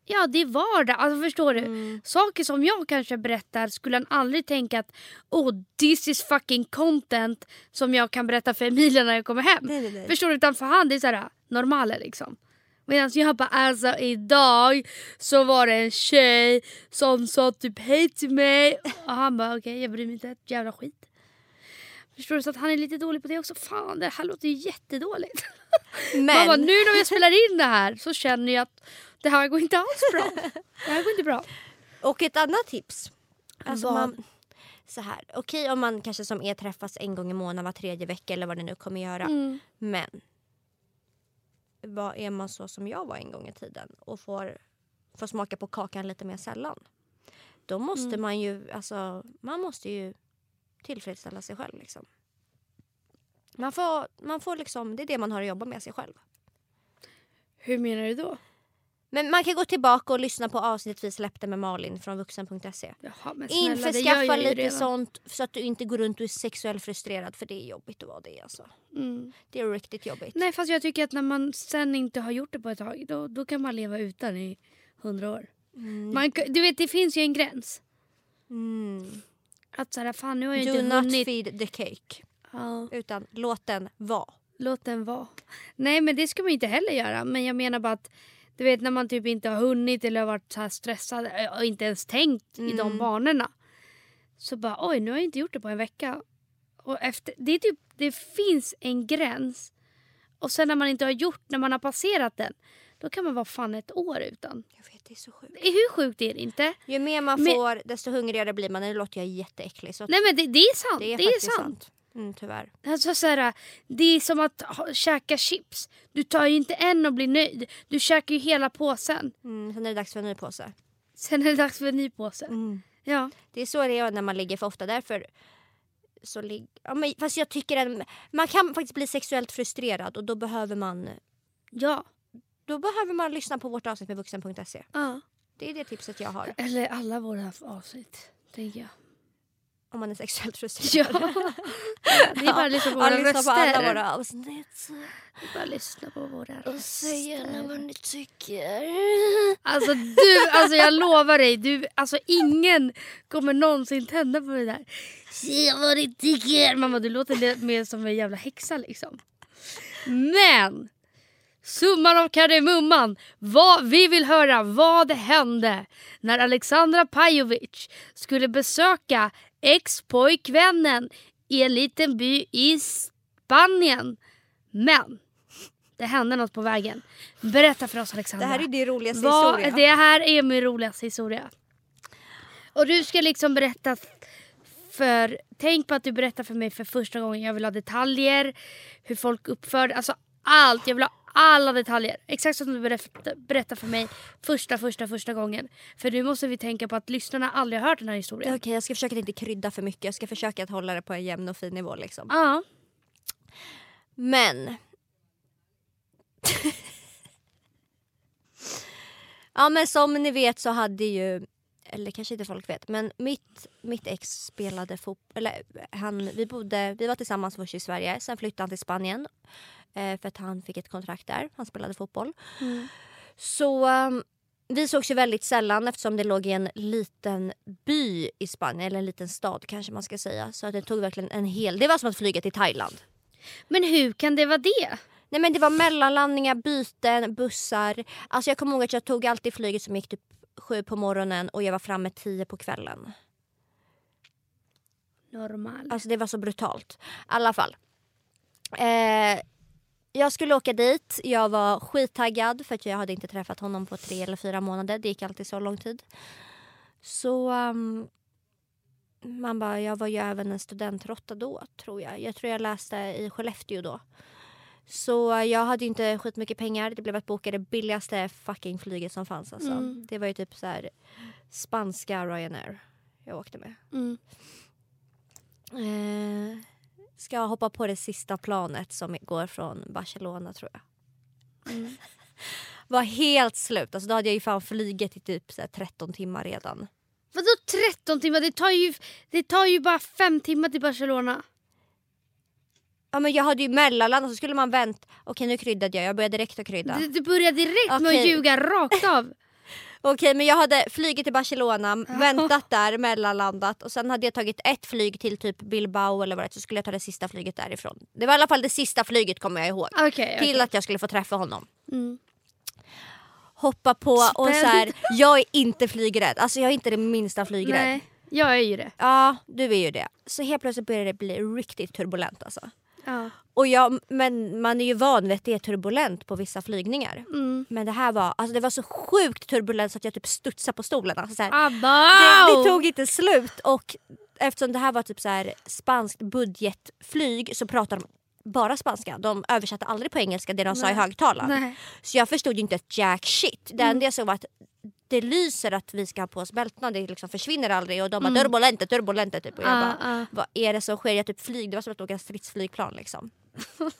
ja det är vardag. Alltså förstår du? Mm. Saker som jag kanske berättar skulle han aldrig tänka att oh this is fucking content som jag kan berätta för Emilia när jag kommer hem. Nej, nej, nej. Förstår du? Utan för han det är såhär normala liksom. Medan jag bara alltså idag så var det en tjej som sa typ hej till mig. Och han bara okej jag bryr mig inte ett jävla skit. Förstår du? Så att han är lite dålig på det också. Fan det här låter ju jättedåligt. Men, Man bara, nu när vi spelar in det här så känner jag att det här går inte alls bra. Det här går inte bra. och ett annat tips. Alltså Vad? man, så här, okej om man kanske som er träffas en gång i månaden var tredje vecka eller vad det nu kommer göra. Mm. Men vad är man så som jag var en gång i tiden och får, får smaka på kakan lite mer sällan. Då måste Mm. man ju, alltså man måste ju tillfredsställa sig själv liksom. Man får, man får liksom, det är det man har att jobba med sig själv. Hur menar du då? Men man kan gå tillbaka och lyssna på avsnittet vi släppte med Malin från vuxen.se. Jaha, Införskaffa lite redan. sånt så att du inte går runt och är sexuellt frustrerad för det är jobbigt att vara det alltså. Mm. Det är riktigt jobbigt. Nej fast jag tycker att när man sen inte har gjort det på ett tag då, då kan man leva utan i hundra år. Mm. Man, du vet det finns ju en gräns. Mm. Att så här, fan nu har jag Do inte not hunnit. feed the cake. Ja, Utan låt den vara. låt den vara. Nej men det ska man inte heller göra. Men jag menar bara att du vet när man typ inte har hunnit eller har varit så här stressad och inte ens tänkt i de Mm. banorna. Så bara oj nu har jag inte gjort det på en vecka. Och efter, det, är typ, det finns en gräns. Och sen när man inte har gjort, när man har passerat den. Då kan man vara fan ett år utan. Det är så sjukt. Hur sjukt är det inte? Ju mer man Men- får desto hungrigare blir man. Nu låter jag jätteäcklig. Så Nej men det, det är sant. det är Det är, sant. sant. Mm, tyvärr. Alltså, så här, det är som att ha, käka chips. Du tar ju inte en och blir nöjd. Du käkar ju hela påsen. Mm, sen är det dags för en ny påse. Sen är det dags för en ny påse. Mm. Ja. Det är så det är när man ligger för ofta. Därför så ja, men, fast jag tycker att man kan faktiskt bli sexuellt frustrerad och då behöver man Ja. Då behöver man lyssna på vårt avsnitt med vuxen.se. ja. Det är det tipset jag har Eller alla våra avsnitt. Tänker jag. om man är sexuellt frustrerad. Ja. Det är bara att lyssna på Ja, våra lyssna röster. på alla våra avsnitt. Det är bara att lyssna på våra Och säg gärna vad röster. ni tycker. Alltså du, alltså jag lovar dig. Du, alltså ingen kommer någonsin tända på det där. Se vad ni tycker. Mamma du låter mer som en jävla häxa liksom. Men. Summan av kardemumman. Vad, vi vill höra vad hände när Alexandra Pajovic skulle besöka ex-pojkvännen i en liten by i Spanien. Men det hände något på vägen. Berätta för oss Det Alexandra. här är din roligaste Vad, historia. det här är min roligaste historia. Och du ska liksom berätta för... Tänk på att du berättar för mig för första gången. Jag vill ha detaljer, hur folk uppförde, alltså allt. Jag vill ha alla detaljer. Exakt som du berättar för mig första, första, första gången. För nu måste vi tänka på att lyssnarna aldrig har hört den här historien. Okej, jag ska försöka att inte krydda för mycket. Jag ska försöka att hålla det på en jämn och fin nivå. Liksom. Ja. Men... ja men som ni vet så hade ju, eller kanske inte folk vet, men mitt, mitt ex spelade fotboll. Eller han, vi, bodde, vi var tillsammans först i Sverige, sen flyttade han till Spanien. Eh, för att han fick ett kontrakt där, han spelade fotboll. Mm. Så um, vi sågs ju väldigt sällan eftersom det låg i en liten by i Spanien, eller en liten stad kanske man ska säga. Så att det tog verkligen en hel... Det var som att flyga till Thailand. Men hur kan det vara det? Nej men det var mellanlandningar, byten, bussar. Alltså jag kommer ihåg att jag tog alltid flyget som gick typ sju på morgonen och jag var framme tio på kvällen. Normal. Alltså det var så brutalt. I alla fall. Eh, jag skulle åka dit. Jag var skittaggad för att jag hade inte träffat honom på tre eller fyra månader. Det gick alltid så lång tid. Så um, man bara, jag var ju även en studentråtta då tror jag. Jag tror jag läste i Skellefteå då. Så jag hade inte skitmycket pengar. Det blev att boka det billigaste fucking flyget som fanns. Alltså. Mm. Det var ju typ så här spanska Ryanair jag åkte med. Mm. Eh, ska jag hoppa på det sista planet som går från Barcelona tror jag. Mm. Var helt slut. Alltså, då hade jag ju fan flugit i typ så här, 13 timmar redan. Vadå 13 timmar? Det tar, ju, det tar ju bara fem timmar till Barcelona. Ja, men jag hade ju mellanland och så skulle man vänta. Okej nu kryddade jag. Jag började direkt att krydda. Du, du börjar direkt med att Okej. ljuga rakt av. Okej men jag hade flugit till Barcelona, väntat där, mellanlandat och sen hade jag tagit ett flyg till typ Bilbao eller vad det är, så skulle jag ta det sista flyget därifrån. Det var i alla fall det sista flyget kommer jag ihåg. Okej. Till okej. att jag skulle få träffa honom. Mm. hoppa på och så här, jag är inte flygrädd. Alltså jag är inte det minsta flygrädd. Nej, jag är ju det. Ja, du är ju det. Så helt plötsligt börjar det bli riktigt turbulent alltså. Ja. Och jag, men man är ju van vid att det är turbulent på vissa flygningar. Mm. Men det här var, alltså det var så sjukt turbulent så att jag typ studsade på stolen. Alltså så här, Abba! det, det tog inte slut och eftersom det här var typ så här spanskt budgetflyg så pratade de bara spanska. De översatte aldrig på engelska det de sa i Nej. högtalaren. Nej. Så jag förstod ju inte ett jack shit. Det Mm. enda jag såg var att det lyser att vi ska ha på oss bältena. Det liksom försvinner aldrig. Och de bara Mm. turbulente, turbulente. Typ. Och jag Ah, bara, ah. vad är det som sker? Jag typ flyg. Det var som att åka stridsflygplan liksom.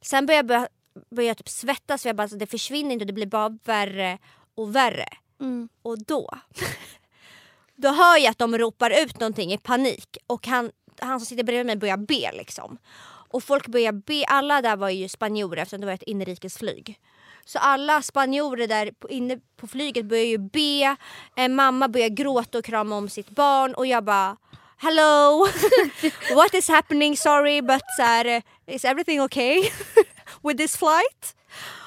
Sen började jag, började jag typ svettas. För jag bara, alltså, det försvinner inte. Det blir bara värre och värre. Mm. Och då, då hör jag att de ropar ut någonting i panik. Och han, han som sitter bredvid mig börjar be liksom. Och folk börjar be. Alla där var ju spanjorer eftersom det var ett inrikesflyg. Så alla spanjorer där på, inne på flyget börjar ju be. En mamma börjar gråta och krama om sitt barn och jag bara Hello! What is happening? Sorry but så här, is everything okay with this flight?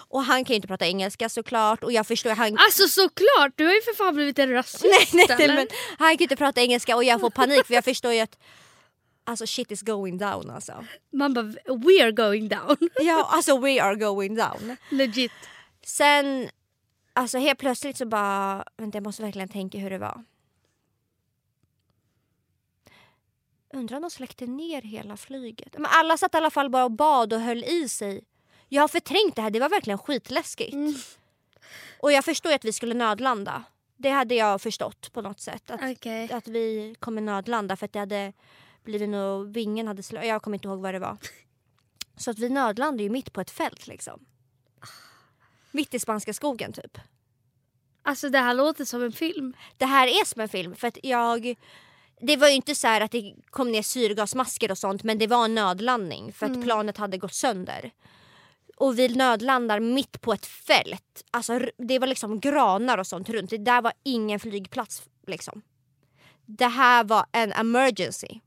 Och han kan ju inte prata engelska såklart och jag förstår han... Alltså såklart, du har ju för fan blivit en rasist nej, nej, nej, eller? men han kan ju inte prata engelska och jag får panik för jag förstår ju att Alltså shit is going down alltså. Man bara, we are going down. Ja alltså we are going down. Legit. Sen, alltså helt plötsligt så bara, vänta jag måste verkligen tänka hur det var. Undrar om de släckte ner hela flyget. Men alla satt i alla fall bara och bad och höll i sig. Jag har förträngt det här, det var verkligen skitläskigt. Mm. Och jag förstår att vi skulle nödlanda. Det hade jag förstått på något sätt. Att, Okej. att vi kommer nödlanda för att det hade blivit nog, vingen hade slagit, jag kommer inte ihåg vad det var. Så att vi nödlandade ju mitt på ett fält liksom. Mitt i spanska skogen typ. Alltså det här låter som en film. Det här är som en film för att jag det var ju inte så här att det kom ner syrgasmasker och sånt men det var en nödlandning för att Mm. planet hade gått sönder. Och vi nödlandar mitt på ett fält. Alltså det var liksom granar och sånt runt. Det där var ingen flygplats liksom. Det här var en emergency.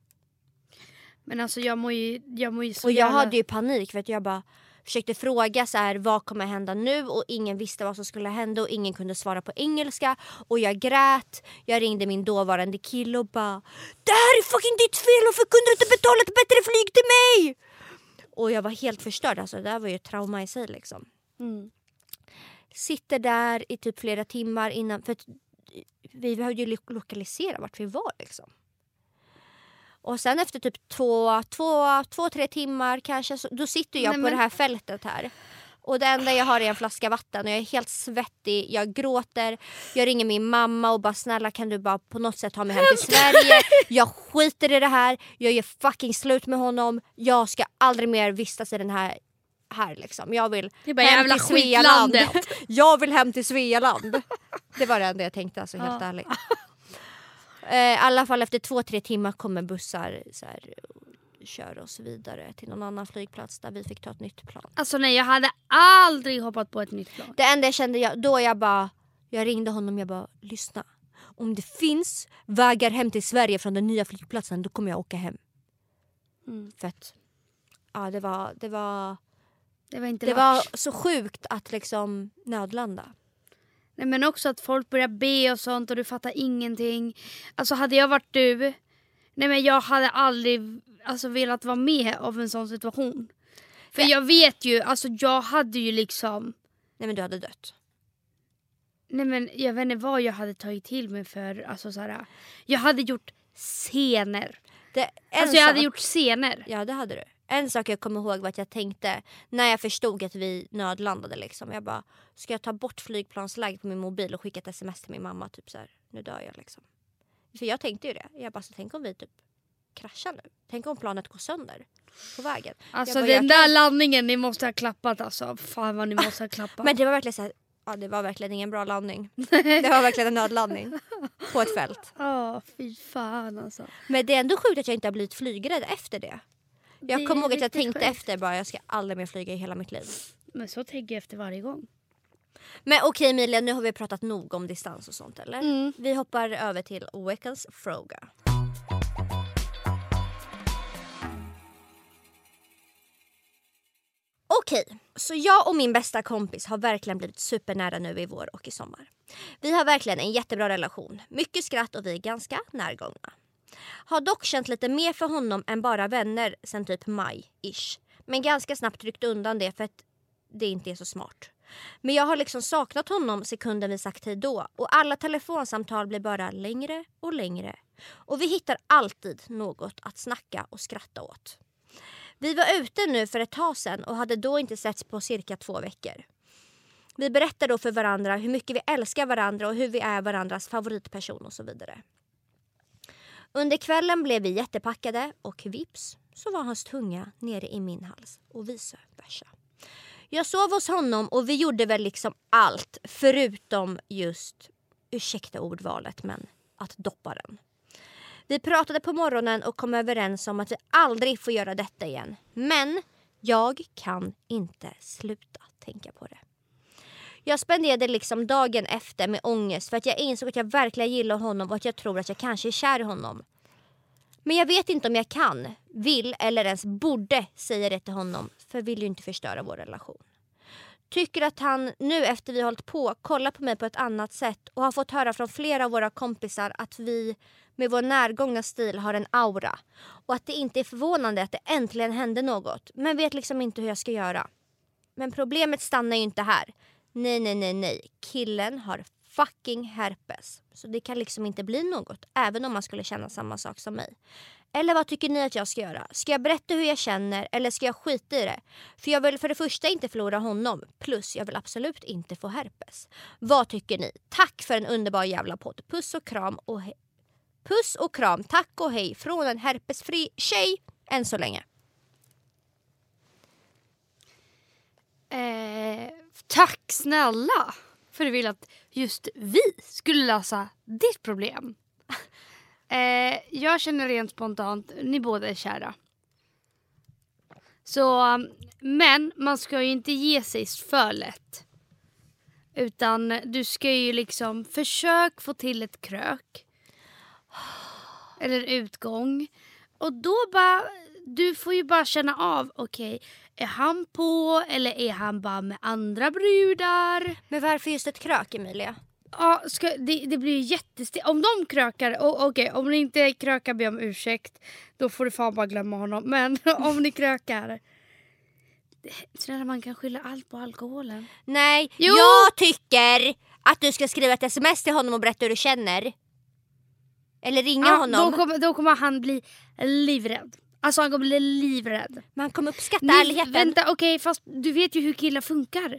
Men alltså jag mår ju, jag mår ju så Och jag jävla... hade ju panik för att jag bara försökte fråga så här, vad kommer hända nu och ingen visste vad som skulle hända och ingen kunde svara på engelska och jag grät. Jag ringde min dåvarande kille och bara Det här är fucking ditt fel varför kunde du inte betala ett bättre flyg till mig? Och jag var helt förstörd alltså det där var ju ett trauma i sig liksom. Mm. Sitter där i typ flera timmar innan för vi behövde ju lo- lokalisera vart vi var liksom. Och sen efter typ två, två, två tre timmar kanske, så, då sitter jag Nej, på men- det här fältet här. Och det enda jag har är en flaska vatten och jag är helt svettig, jag gråter, jag ringer min mamma och bara snälla kan du bara på något sätt ta mig hem till Sverige. Jag skiter i det här, jag gör fucking slut med honom, jag ska aldrig mer vistas i den här här liksom. Jag vill Det är bara hem till Svealand. Jag vill hem till Svealand. Det var det enda jag tänkte alltså helt Ja. ärligt. Eh, I alla fall efter två, tre timmar kommer bussar så här, och kör oss vidare till någon annan flygplats där vi fick ta ett nytt plan. Alltså nej jag hade aldrig hoppat på ett nytt plan. Det enda jag kände, jag, då jag bara, jag ringde honom jag bara lyssna. Om det finns vägar hem till Sverige från den nya flygplatsen då kommer jag åka hem. Mm. För att, ja det var, det var, Det var inte det var så sjukt att liksom nödlanda. Nej, men också att folk börjar be och sånt och du fattar ingenting. Alltså hade jag varit du, nej men jag hade aldrig alltså, velat vara med av en sån situation. För Ja. jag vet ju, alltså jag hade ju liksom, Nej men du hade dött. nej men jag vet inte vad jag hade tagit till mig för, alltså så här, jag hade gjort scener. Det, Alltså jag hade gjort scener. Ja det hade du. En sak jag kommer ihåg var att jag tänkte när jag förstod att vi nödlandade liksom. Jag bara, ska jag ta bort flygplansläget på min mobil och skicka ett sms till min mamma typ så här, nu dör jag liksom. För jag tänkte ju det. Jag bara, så tänk om vi typ kraschar nu. Tänk om planet går sönder på vägen. Alltså bara, den där landningen, ni måste ha klappat alltså. Fan vad ni måste ha klappat. Men det var verkligen så här, ja det var verkligen ingen bra landning. Det var verkligen en nödlandning på ett fält. Ja, fy fan alltså. Men det är ändå sjukt att jag inte har blivit flygrädd efter det. Jag kommer ihåg att jag tänkte sjukt. efter bara jag ska aldrig mer flyga i hela mitt liv. Men så tänker jag efter varje gång. Men okej Emilia, nu har vi pratat nog om distans och sånt eller? Mm. Vi hoppar över till veckans fråga. Okej, så jag och min bästa kompis har verkligen blivit supernära nu i vår och i sommar. Vi har verkligen en jättebra relation, mycket skratt och vi är ganska närgångna. Har dock känt lite mer för honom än bara vänner sen typ maj-ish. Men ganska snabbt ryckt undan det för att det inte är så smart. Men jag har liksom saknat honom sekunden vi sagt hej då och alla telefonsamtal blir bara längre och längre. Och vi hittar alltid något att snacka och skratta åt. Vi var ute nu för ett tag sen och hade då inte setts på cirka två veckor. Vi berättar då för varandra hur mycket vi älskar varandra och hur vi är varandras favoritperson och så vidare. Under kvällen blev vi jättepackade och vips så var hans tunga nere i min hals och vice versa. Jag sov hos honom och vi gjorde väl liksom allt förutom just, ursäkta ordvalet, men att doppa den. Vi pratade på morgonen och kom överens om att vi aldrig får göra detta igen. Men jag kan inte sluta tänka på det. Jag spenderade liksom dagen efter med ångest för att jag insåg att jag verkligen gillar honom och att jag tror att jag kanske är kär i honom. Men jag vet inte om jag kan, vill eller ens borde säga det till honom för jag vill ju inte förstöra vår relation. Tycker att han nu efter vi hållit på kollar på mig på ett annat sätt och har fått höra från flera av våra kompisar att vi med vår närgångna stil har en aura. Och att det inte är förvånande att det äntligen hände något men vet liksom inte hur jag ska göra. Men problemet stannar ju inte här. Nej, nej, nej, nej. Killen har fucking herpes. Så det kan liksom inte bli något även om man skulle känna samma sak som mig. Eller vad tycker ni att jag ska göra? Ska jag berätta hur jag känner eller ska jag skita i det? För jag vill för det första inte förlora honom plus jag vill absolut inte få herpes. Vad tycker ni? Tack för en underbar jävla podd. Puss och kram och hej. Puss och kram, tack och hej från en herpesfri tjej än så länge. Eh, tack snälla för att du vill att just vi skulle lösa ditt problem. Eh, jag känner rent spontant, ni båda är kära. Så, men man ska ju inte ge sig för lätt. Utan du ska ju liksom försök få till ett krök. Eller utgång. Och då bara, du får ju bara känna av, okej, okay, är han på eller är han bara med andra brudar? Men varför just ett krök Emilia? Ja, ska, det, det blir jättestelt. Om de krökar, okej okay, om ni inte krökar be om ursäkt. Då får du fan bara glömma honom. Men om ni krökar. Snälla man kan skylla allt på alkoholen. Nej, jo! jag tycker att du ska skriva ett sms till honom och berätta hur du känner. Eller ringa ja, honom. Då kommer, då kommer han bli livrädd. Alltså han kommer bli livrädd. Man kommer uppskatta Ni, ärligheten. Vänta okej okay, fast du vet ju hur killar funkar.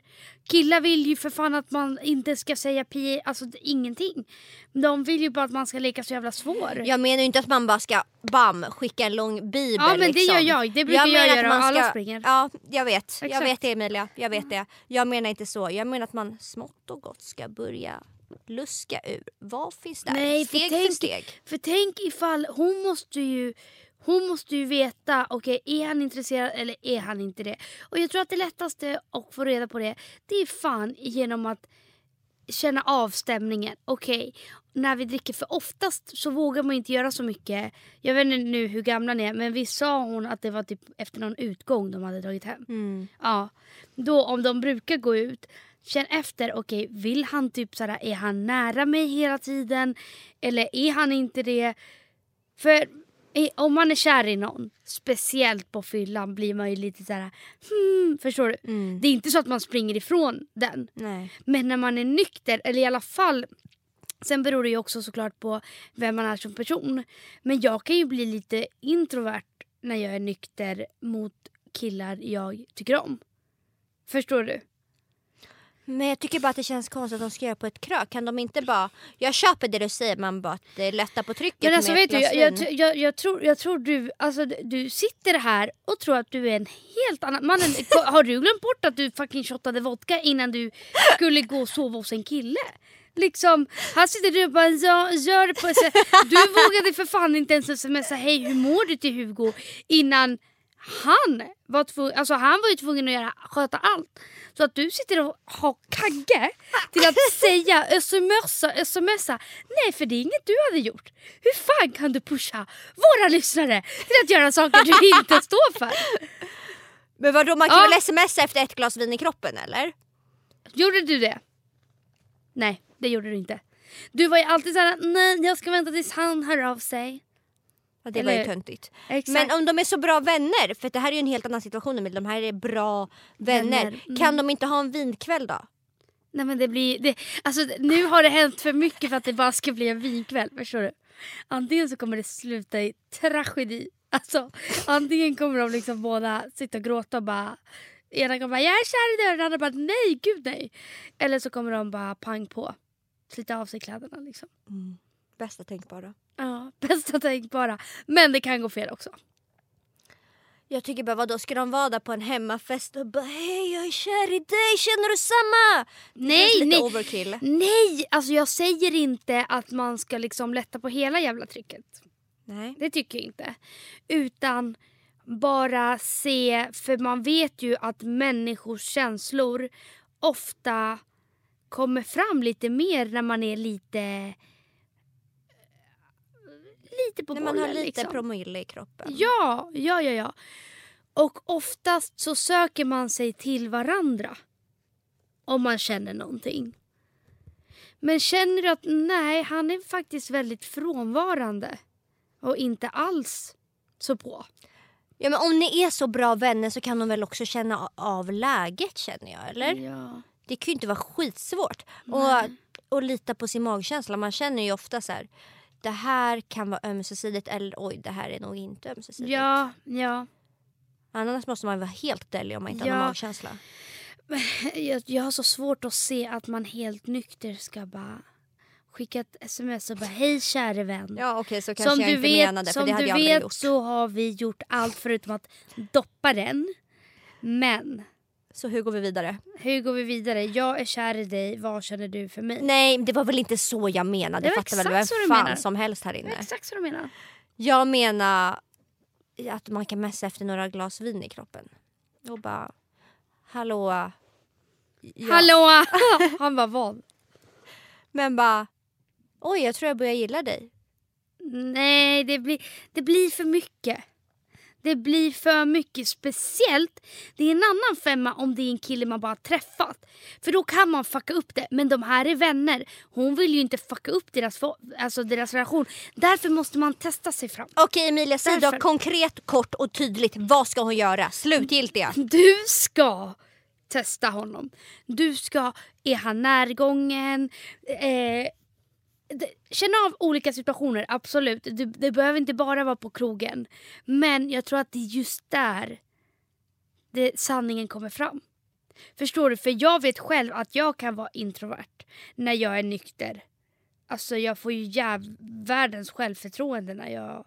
Killar vill ju för fan att man inte ska säga pi, alltså ingenting. De vill ju bara att man ska leka så jävla svår. Jag menar ju inte att man bara ska bam skicka en lång bibel. Ja men liksom. det gör jag, det brukar jag, jag göra alla ska, springer. Ja jag vet, Exakt. jag vet det Emilia, jag vet det. Jag menar inte så, jag menar att man smått och gott ska börja luska ur. Vad finns där? Nej, steg för, tänk, för steg. För tänk ifall, hon måste ju hon måste ju veta, okej okay, är han intresserad eller är han inte det? Och jag tror att det lättaste att få reda på det, det är fan genom att känna av stämningen. Okej, okay, när vi dricker, för oftast så vågar man inte göra så mycket. Jag vet inte nu hur gamla ni är men visst sa hon att det var typ efter någon utgång de hade dragit hem. Mm. Ja, då om de brukar gå ut Känn efter, okej okay, vill han typ såhär, är han nära mig hela tiden? Eller är han inte det? För om man är kär i någon, speciellt på fyllan, blir man ju lite så här, hmm, förstår du? Mm. Det är inte så att man springer ifrån den. Nej. Men när man är nykter, eller i alla fall Sen beror det ju också såklart på vem man är som person. Men jag kan ju bli lite introvert när jag är nykter mot killar jag tycker om. Förstår du? Men jag tycker bara att det känns konstigt att de ska göra på ett krök. Kan de inte bara... Jag köper det du säger, man bara att det lättar på trycket Men alltså, med vet du, jag, jag, jag, tror, jag tror du, alltså, du sitter här och tror att du är en helt annan... Mannen, har du glömt bort att du fucking shottade vodka innan du skulle gå och sova hos en kille? Liksom, här sitter du och bara gör, det på... Så, du vågade för fan inte ens smsa hej hur mår du till Hugo innan han var tvungen, alltså han var ju tvungen att göra, sköta allt. Så att du sitter och har kagge till att säga smsa, smsa. Nej för det är inget du hade gjort. Hur fan kan du pusha våra lyssnare till att göra saker du inte står för? Men vadå man kan ja. väl smsa efter ett glas vin i kroppen eller? Gjorde du det? Nej det gjorde du inte. Du var ju alltid såhär, nej jag ska vänta tills han hör av sig. Ja, det Eller, var ju töntigt. Men om de är så bra vänner, för det här är ju en helt annan situation med de här är bra vänner. vänner. Mm. Kan de inte ha en vinkväll då? Nej men det blir, det, alltså nu har det hänt för mycket för att det bara ska bli en vinkväll, förstår du? Antingen så kommer det sluta i tragedi, alltså antingen kommer de liksom båda sitta och gråta och bara Ena kommer bara jag är kär i dig och den andra bara nej gud nej. Eller så kommer de bara pang på, slita av sig kläderna liksom. Mm. Bästa tänkbara. Ja, bästa tänkbara. Men det kan gå fel också. Jag tycker bara vadå, ska de vara där på en hemmafest och bara hej jag är kär i dig, känner du samma? Nej, nej, overkill. nej, alltså jag säger inte att man ska liksom lätta på hela jävla trycket. Nej. Det tycker jag inte. Utan bara se, för man vet ju att människors känslor ofta kommer fram lite mer när man är lite... Lite på bollen. man har lite liksom. promille i kroppen. Ja, ja, ja, ja. Och oftast så söker man sig till varandra. Om man känner någonting. Men känner du att nej, han är faktiskt väldigt frånvarande. Och inte alls så på. Ja, men om ni är så bra vänner så kan de väl också känna av läget känner jag, eller? Ja. Det kan ju inte vara skitsvårt. Nej. Och, och lita på sin magkänsla. Man känner ju ofta så här. Det här kan vara ömsesidigt eller oj det här är nog inte ömsesidigt. Ja, ja. Annars måste man vara helt delig om man inte har Ja. någon magkänsla. Jag, jag har så svårt att se att man helt nykter ska bara skicka ett sms och bara hej käre vän. Ja okej så kanske som jag du inte vet, menade för som det hade du jag vet gjort. så har vi gjort allt förutom att doppa den. Men Så hur går vi vidare? hur går vi vidare? Jag är kär i dig, vad känner du för mig? Nej det var väl inte så jag menade. Det var Fattar väl vem fan menar. som helst här Det inne. är exakt så du menar. Jag menar att man kan messa efter några glas vin i kroppen. Och bara hallå. Ja. Hallå! Han bara vad? Men bara oj jag tror jag börjar gilla dig. Nej, det blir, det blir för mycket. Det blir för mycket. Speciellt, det är en annan femma om det är en kille man bara träffat. För då kan man fucka upp det. Men de här är vänner. Hon vill ju inte fucka upp deras, alltså deras relation. Därför måste man testa sig fram. Okej Emilia, säg då konkret, kort och tydligt. Vad ska hon göra? Slutgiltiga. Du ska testa honom. Du ska, är han närgången? Eh, Känna av olika situationer, absolut. Det, det behöver inte bara vara på krogen. Men jag tror att det är just där det, sanningen kommer fram. Förstår du? För jag vet själv att jag kan vara introvert när jag är nykter. Alltså jag får ju jäv, världens självförtroende när jag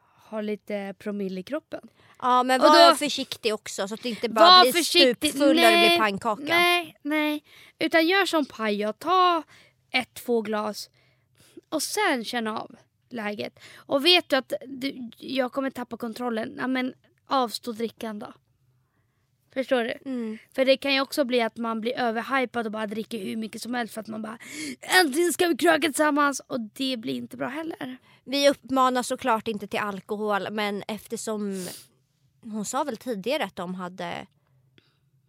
har lite promille i kroppen. Ja men Och var då- försiktig också så att det inte bara blir försiktig. stupfull och det Nej, blir pannkaka. Nej, nej. Utan gör som Paja. Ta ett, två glas och sen känna av läget. Och vet du att du, jag kommer tappa kontrollen, ja, men avstå drickan då. Förstår du? Mm. För det kan ju också bli att man blir överhypad och bara dricker hur mycket som helst för att man bara äntligen ska vi kröka tillsammans och det blir inte bra heller. Vi uppmanar såklart inte till alkohol men eftersom hon sa väl tidigare att de hade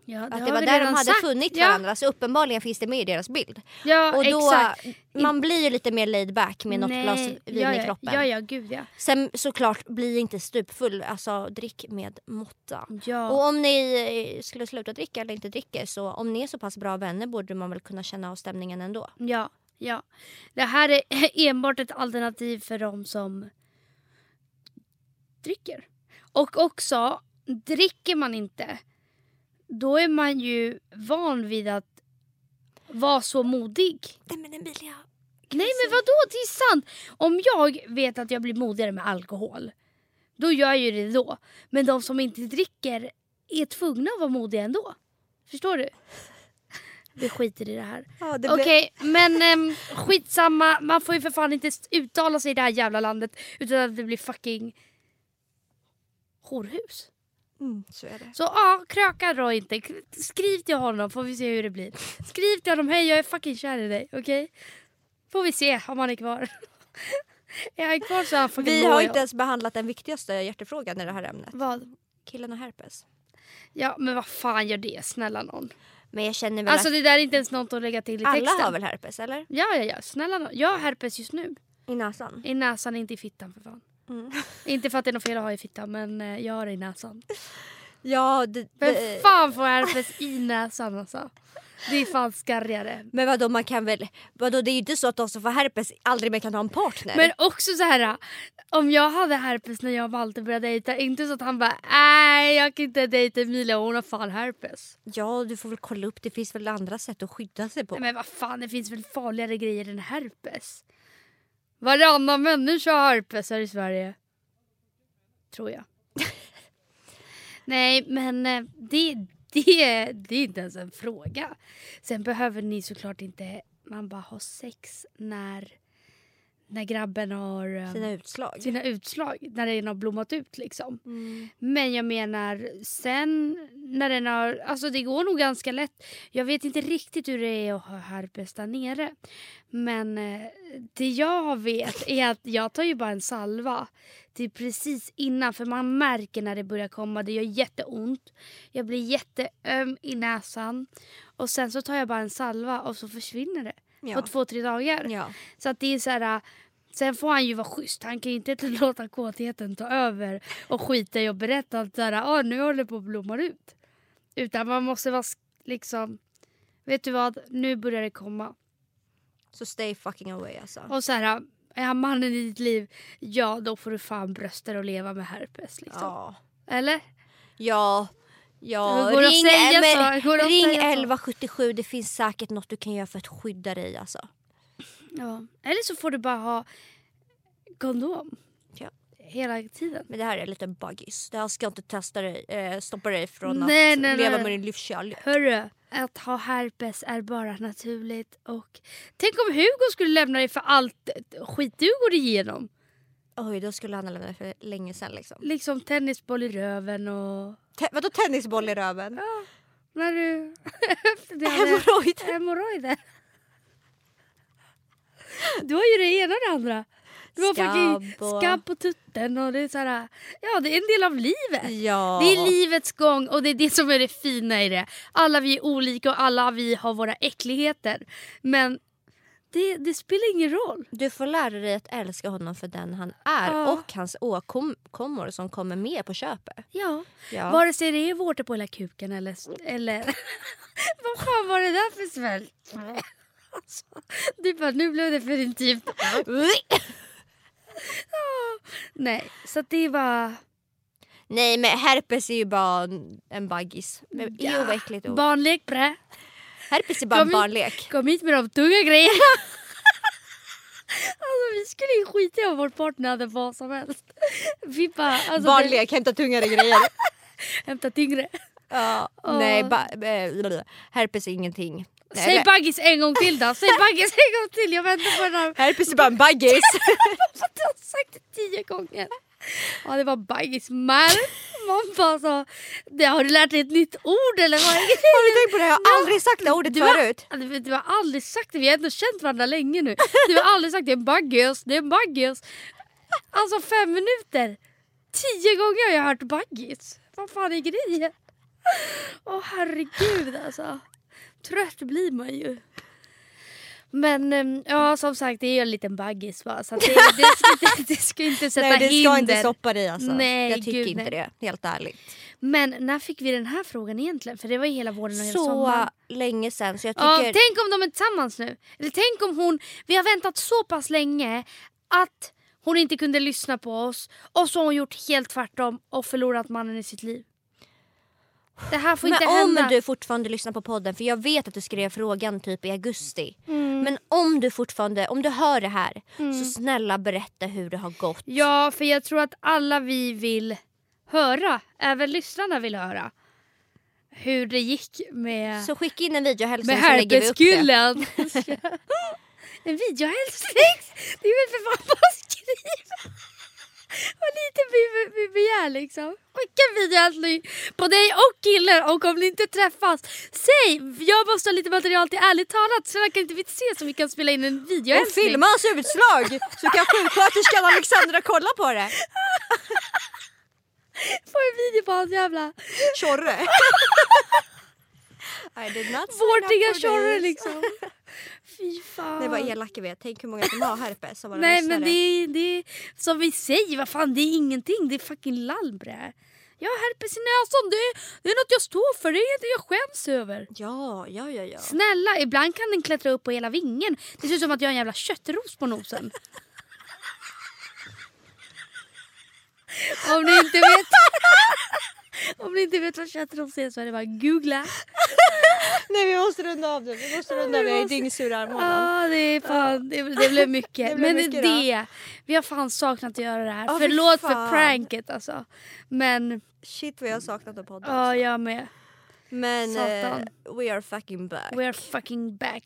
Ja, att har det var där de hade sagt. funnit ja, varandra så uppenbarligen finns det med i deras bild. Ja, Och då, exakt. man blir ju lite mer laid back med något Nej, glas vin ja, i ja, kroppen. Ja, ja, gud ja. Sen såklart bli inte stupfull, alltså drick med måtta. ja. Och om ni eh, skulle sluta dricka eller inte dricker så om ni är så pass bra vänner borde man väl kunna känna av stämningen ändå. Ja, ja. Det här är enbart ett alternativ för de som dricker. Och också, dricker man inte, då är man ju van vid att vara så modig. Nej men Emilia. Nej men vadå, det är sant! Om jag vet att jag blir modigare med alkohol, då gör jag ju det då. Men de som inte dricker är tvungna att vara modiga ändå. Förstår du? Vi skiter i det här. Ja, det Okej, men äm, skitsamma. Man får ju för fan inte uttala sig i det här jävla landet utan att det blir fucking horhus. Mm, så är det. Så ja, kröka då inte. Skriv till honom får vi se hur det blir. Skriv till honom, hej jag är fucking kär i dig, okej? Får vi se om han är kvar. är han kvar så han fucking Vi har inte ens behandlat den viktigaste hjärtefrågan i det här ämnet. Vad? Killen har herpes. Ja men vad fan gör det, snälla någon. Men jag känner väl Alltså att det där är inte ens något att lägga till i alla texten. har väl herpes eller? Ja ja ja, snälla någon. Jag har herpes just nu. I näsan. I näsan, inte i fittan för fan. Mm. Inte för att det är något fel att ha i fittan men eh, jag har det i näsan. Ja, det, Vem fan får herpes i näsan alltså? Det är fan skarrigare. men vadå man kan väl, vadå det är ju inte så att de som får herpes aldrig mer kan ha en partner. Men också så här. Om jag hade herpes när jag och Malte började dejta, inte så att han bara nej jag kan inte dejta Emilia hon har fan herpes. Ja du får väl kolla upp, det finns väl andra sätt att skydda sig på. Nej, men vad fan det finns väl farligare grejer än herpes? Varannan människa har herpes här i Sverige. Tror jag. nej men eh, det, det, det är inte ens en fråga. Sen behöver ni såklart inte man bara ha sex när när grabben har Sina utslag. sina utslag. När den har blommat ut liksom. Mm. Men jag menar sen när den har, alltså det går nog ganska lätt. Jag vet inte riktigt hur det är att ha herpes där nere. Men eh, det jag vet är att jag tar ju bara en salva. Det är precis innan för man märker när det börjar komma. Det gör jätteont. Jag blir jätteöm i näsan. Och sen så tar jag bara en salva och så försvinner det. Ja. På två, tre dagar. ja. Så att det är så här, sen får han ju vara schysst. Han kan inte låta kåtheten ta över och skita i och berätta att ah, nu håller det på att blomma ut. Utan man måste vara liksom, vet du vad, nu börjar det komma. Så stay fucking away alltså. Och så här, är han mannen i ditt liv, ja då får du fan bröster och leva med herpes. Liksom. Ja. Eller? Ja. Ja, ring, säga men, ring säga så? 1177, det finns säkert något du kan göra för att skydda dig alltså. Ja. Eller så får du bara ha kondom. Ja. Hela tiden. Men det här är lite buggis. Det här ska inte testa dig, eh, stoppa dig från Nej, att nej, leva nej. med din livskärlek. Hörru, att ha herpes är bara naturligt. Och Tänk om Hugo skulle lämna dig för allt skit du går igenom. Oj, då skulle han ha lämnat för länge sedan liksom. Liksom tennisboll i röven och... Te- vadå tennisboll i röven? När du... efter det hade- Hemorrojder? Hemorrojder. Du har ju det ena och det andra. Du har fucking och- skabb på tutten och det är så här, Ja, det är en del av livet. Ja. Det är livets gång och det är det som är det fina i det. Alla vi är olika och alla vi har våra äckligheter. Men det, det spelar ingen roll. Du får lära dig att älska honom för den han är Ja. och hans åkommor som kommer med på köpet. Ja. Ja. Vare sig det är vårtor på hela kuken eller... eller vad fan var det där för svält? Alltså, du bara, nu blev det för intimt. Nej, så det var... Nej men herpes är ju bara en- baggis. Men Ja. Oäckligt ord. Barnlek bre. Herpes är bara en Kom hit. barnlek. Kom hit med de tunga grejerna. alltså vi skulle ju skita i om vår partner hade vad som helst. Vi bara, alltså, Barnlek, hämta tungare grejer. Hämta tyngre. ja. Åh. Nej, ba- eh, herpes är ingenting. Nej, Säg eller- baggis en gång till då. Säg baggis en gång till. Jag väntar på den här. Herpes är bara en baggis. Jag har sagt det tio gånger. Ja det var bajsmär. Man bara så, det, har du lärt dig ett nytt ord eller vad Har du tänkt på det? Jag har aldrig sagt det ordet Du har- förut. Du, du har aldrig sagt det, vi har ändå känt varandra länge nu. Du har aldrig sagt det är en baggis, det är en baggis. Alltså fem minuter. Tio gånger har jag hört baggis. Vad fan är grejen? Åh herregud alltså. Trött blir man ju. Men ehm, ja som sagt det är ju en liten baggis va. Så det, det, inte, det ska inte sätta Nej det hinder. ska inte stoppa dig alltså. Nej, jag tycker gud, inte nej. det, helt ärligt. Men när fick vi den här frågan egentligen? För det var ju hela våren och hela Så sommaren. länge så jag Ja, tycker... tänk om de är tillsammans nu. Eller tänk om hon, vi har väntat så pass länge att hon inte kunde lyssna på oss och så har hon gjort helt tvärtom och förlorat mannen i sitt liv. Det här får men inte om hända. du fortfarande lyssnar på podden, för jag vet att du skrev frågan typ i augusti. Mm. Men om du fortfarande, om du hör det här, så snälla berätta hur det har gått. Ja, för jag tror att alla vi vill höra, även lyssnarna vill höra hur det gick med, Så skicka in en videohälsning med så lägger vi upp det. en videohälsning? Det är väl för fan bara att skriva. Vad lite vi, vi begär liksom. Skicka en videohälsning på dig och killen och om ni inte träffas, säg jag måste ha lite material till ärligt talat så verkar inte vi se så vi kan spela in en Och videohälsning. filma hans utslag så kan sjuksköterskan Alexandra kolla på det. Få en video på hans jävla Tjorre. I did not for tjorre liksom. Fy fan. Nej vad elaka vi är. Tänk hur många som har herpes som våra Nej lyssnare. men det är, det är som vi säger, vad fan det är ingenting. Det är fucking lallbrä. Jag har herpes i näsan, det är, det är något jag står för, det är inget jag skäms över. Ja, ja, ja, ja. Snälla, ibland kan den klättra upp på hela vingen. Det ser ut som att jag har en jävla köttros på nosen. Om ni inte vet Om ni inte vet vad köttros är så är det bara att googla. Nej vi måste runda av nu. Vi måste runda av. Jag är måste- dyngsur i armarna. Ja, det, är fan, det, det blev mycket. Det blev Men mycket det, vi har fan saknat att göra det här. Fy Förlåt för pranket alltså. Men Shit vad jag har saknat en podd. alltså. ja, jag med. Men Satan. we are fucking back. We are fucking back.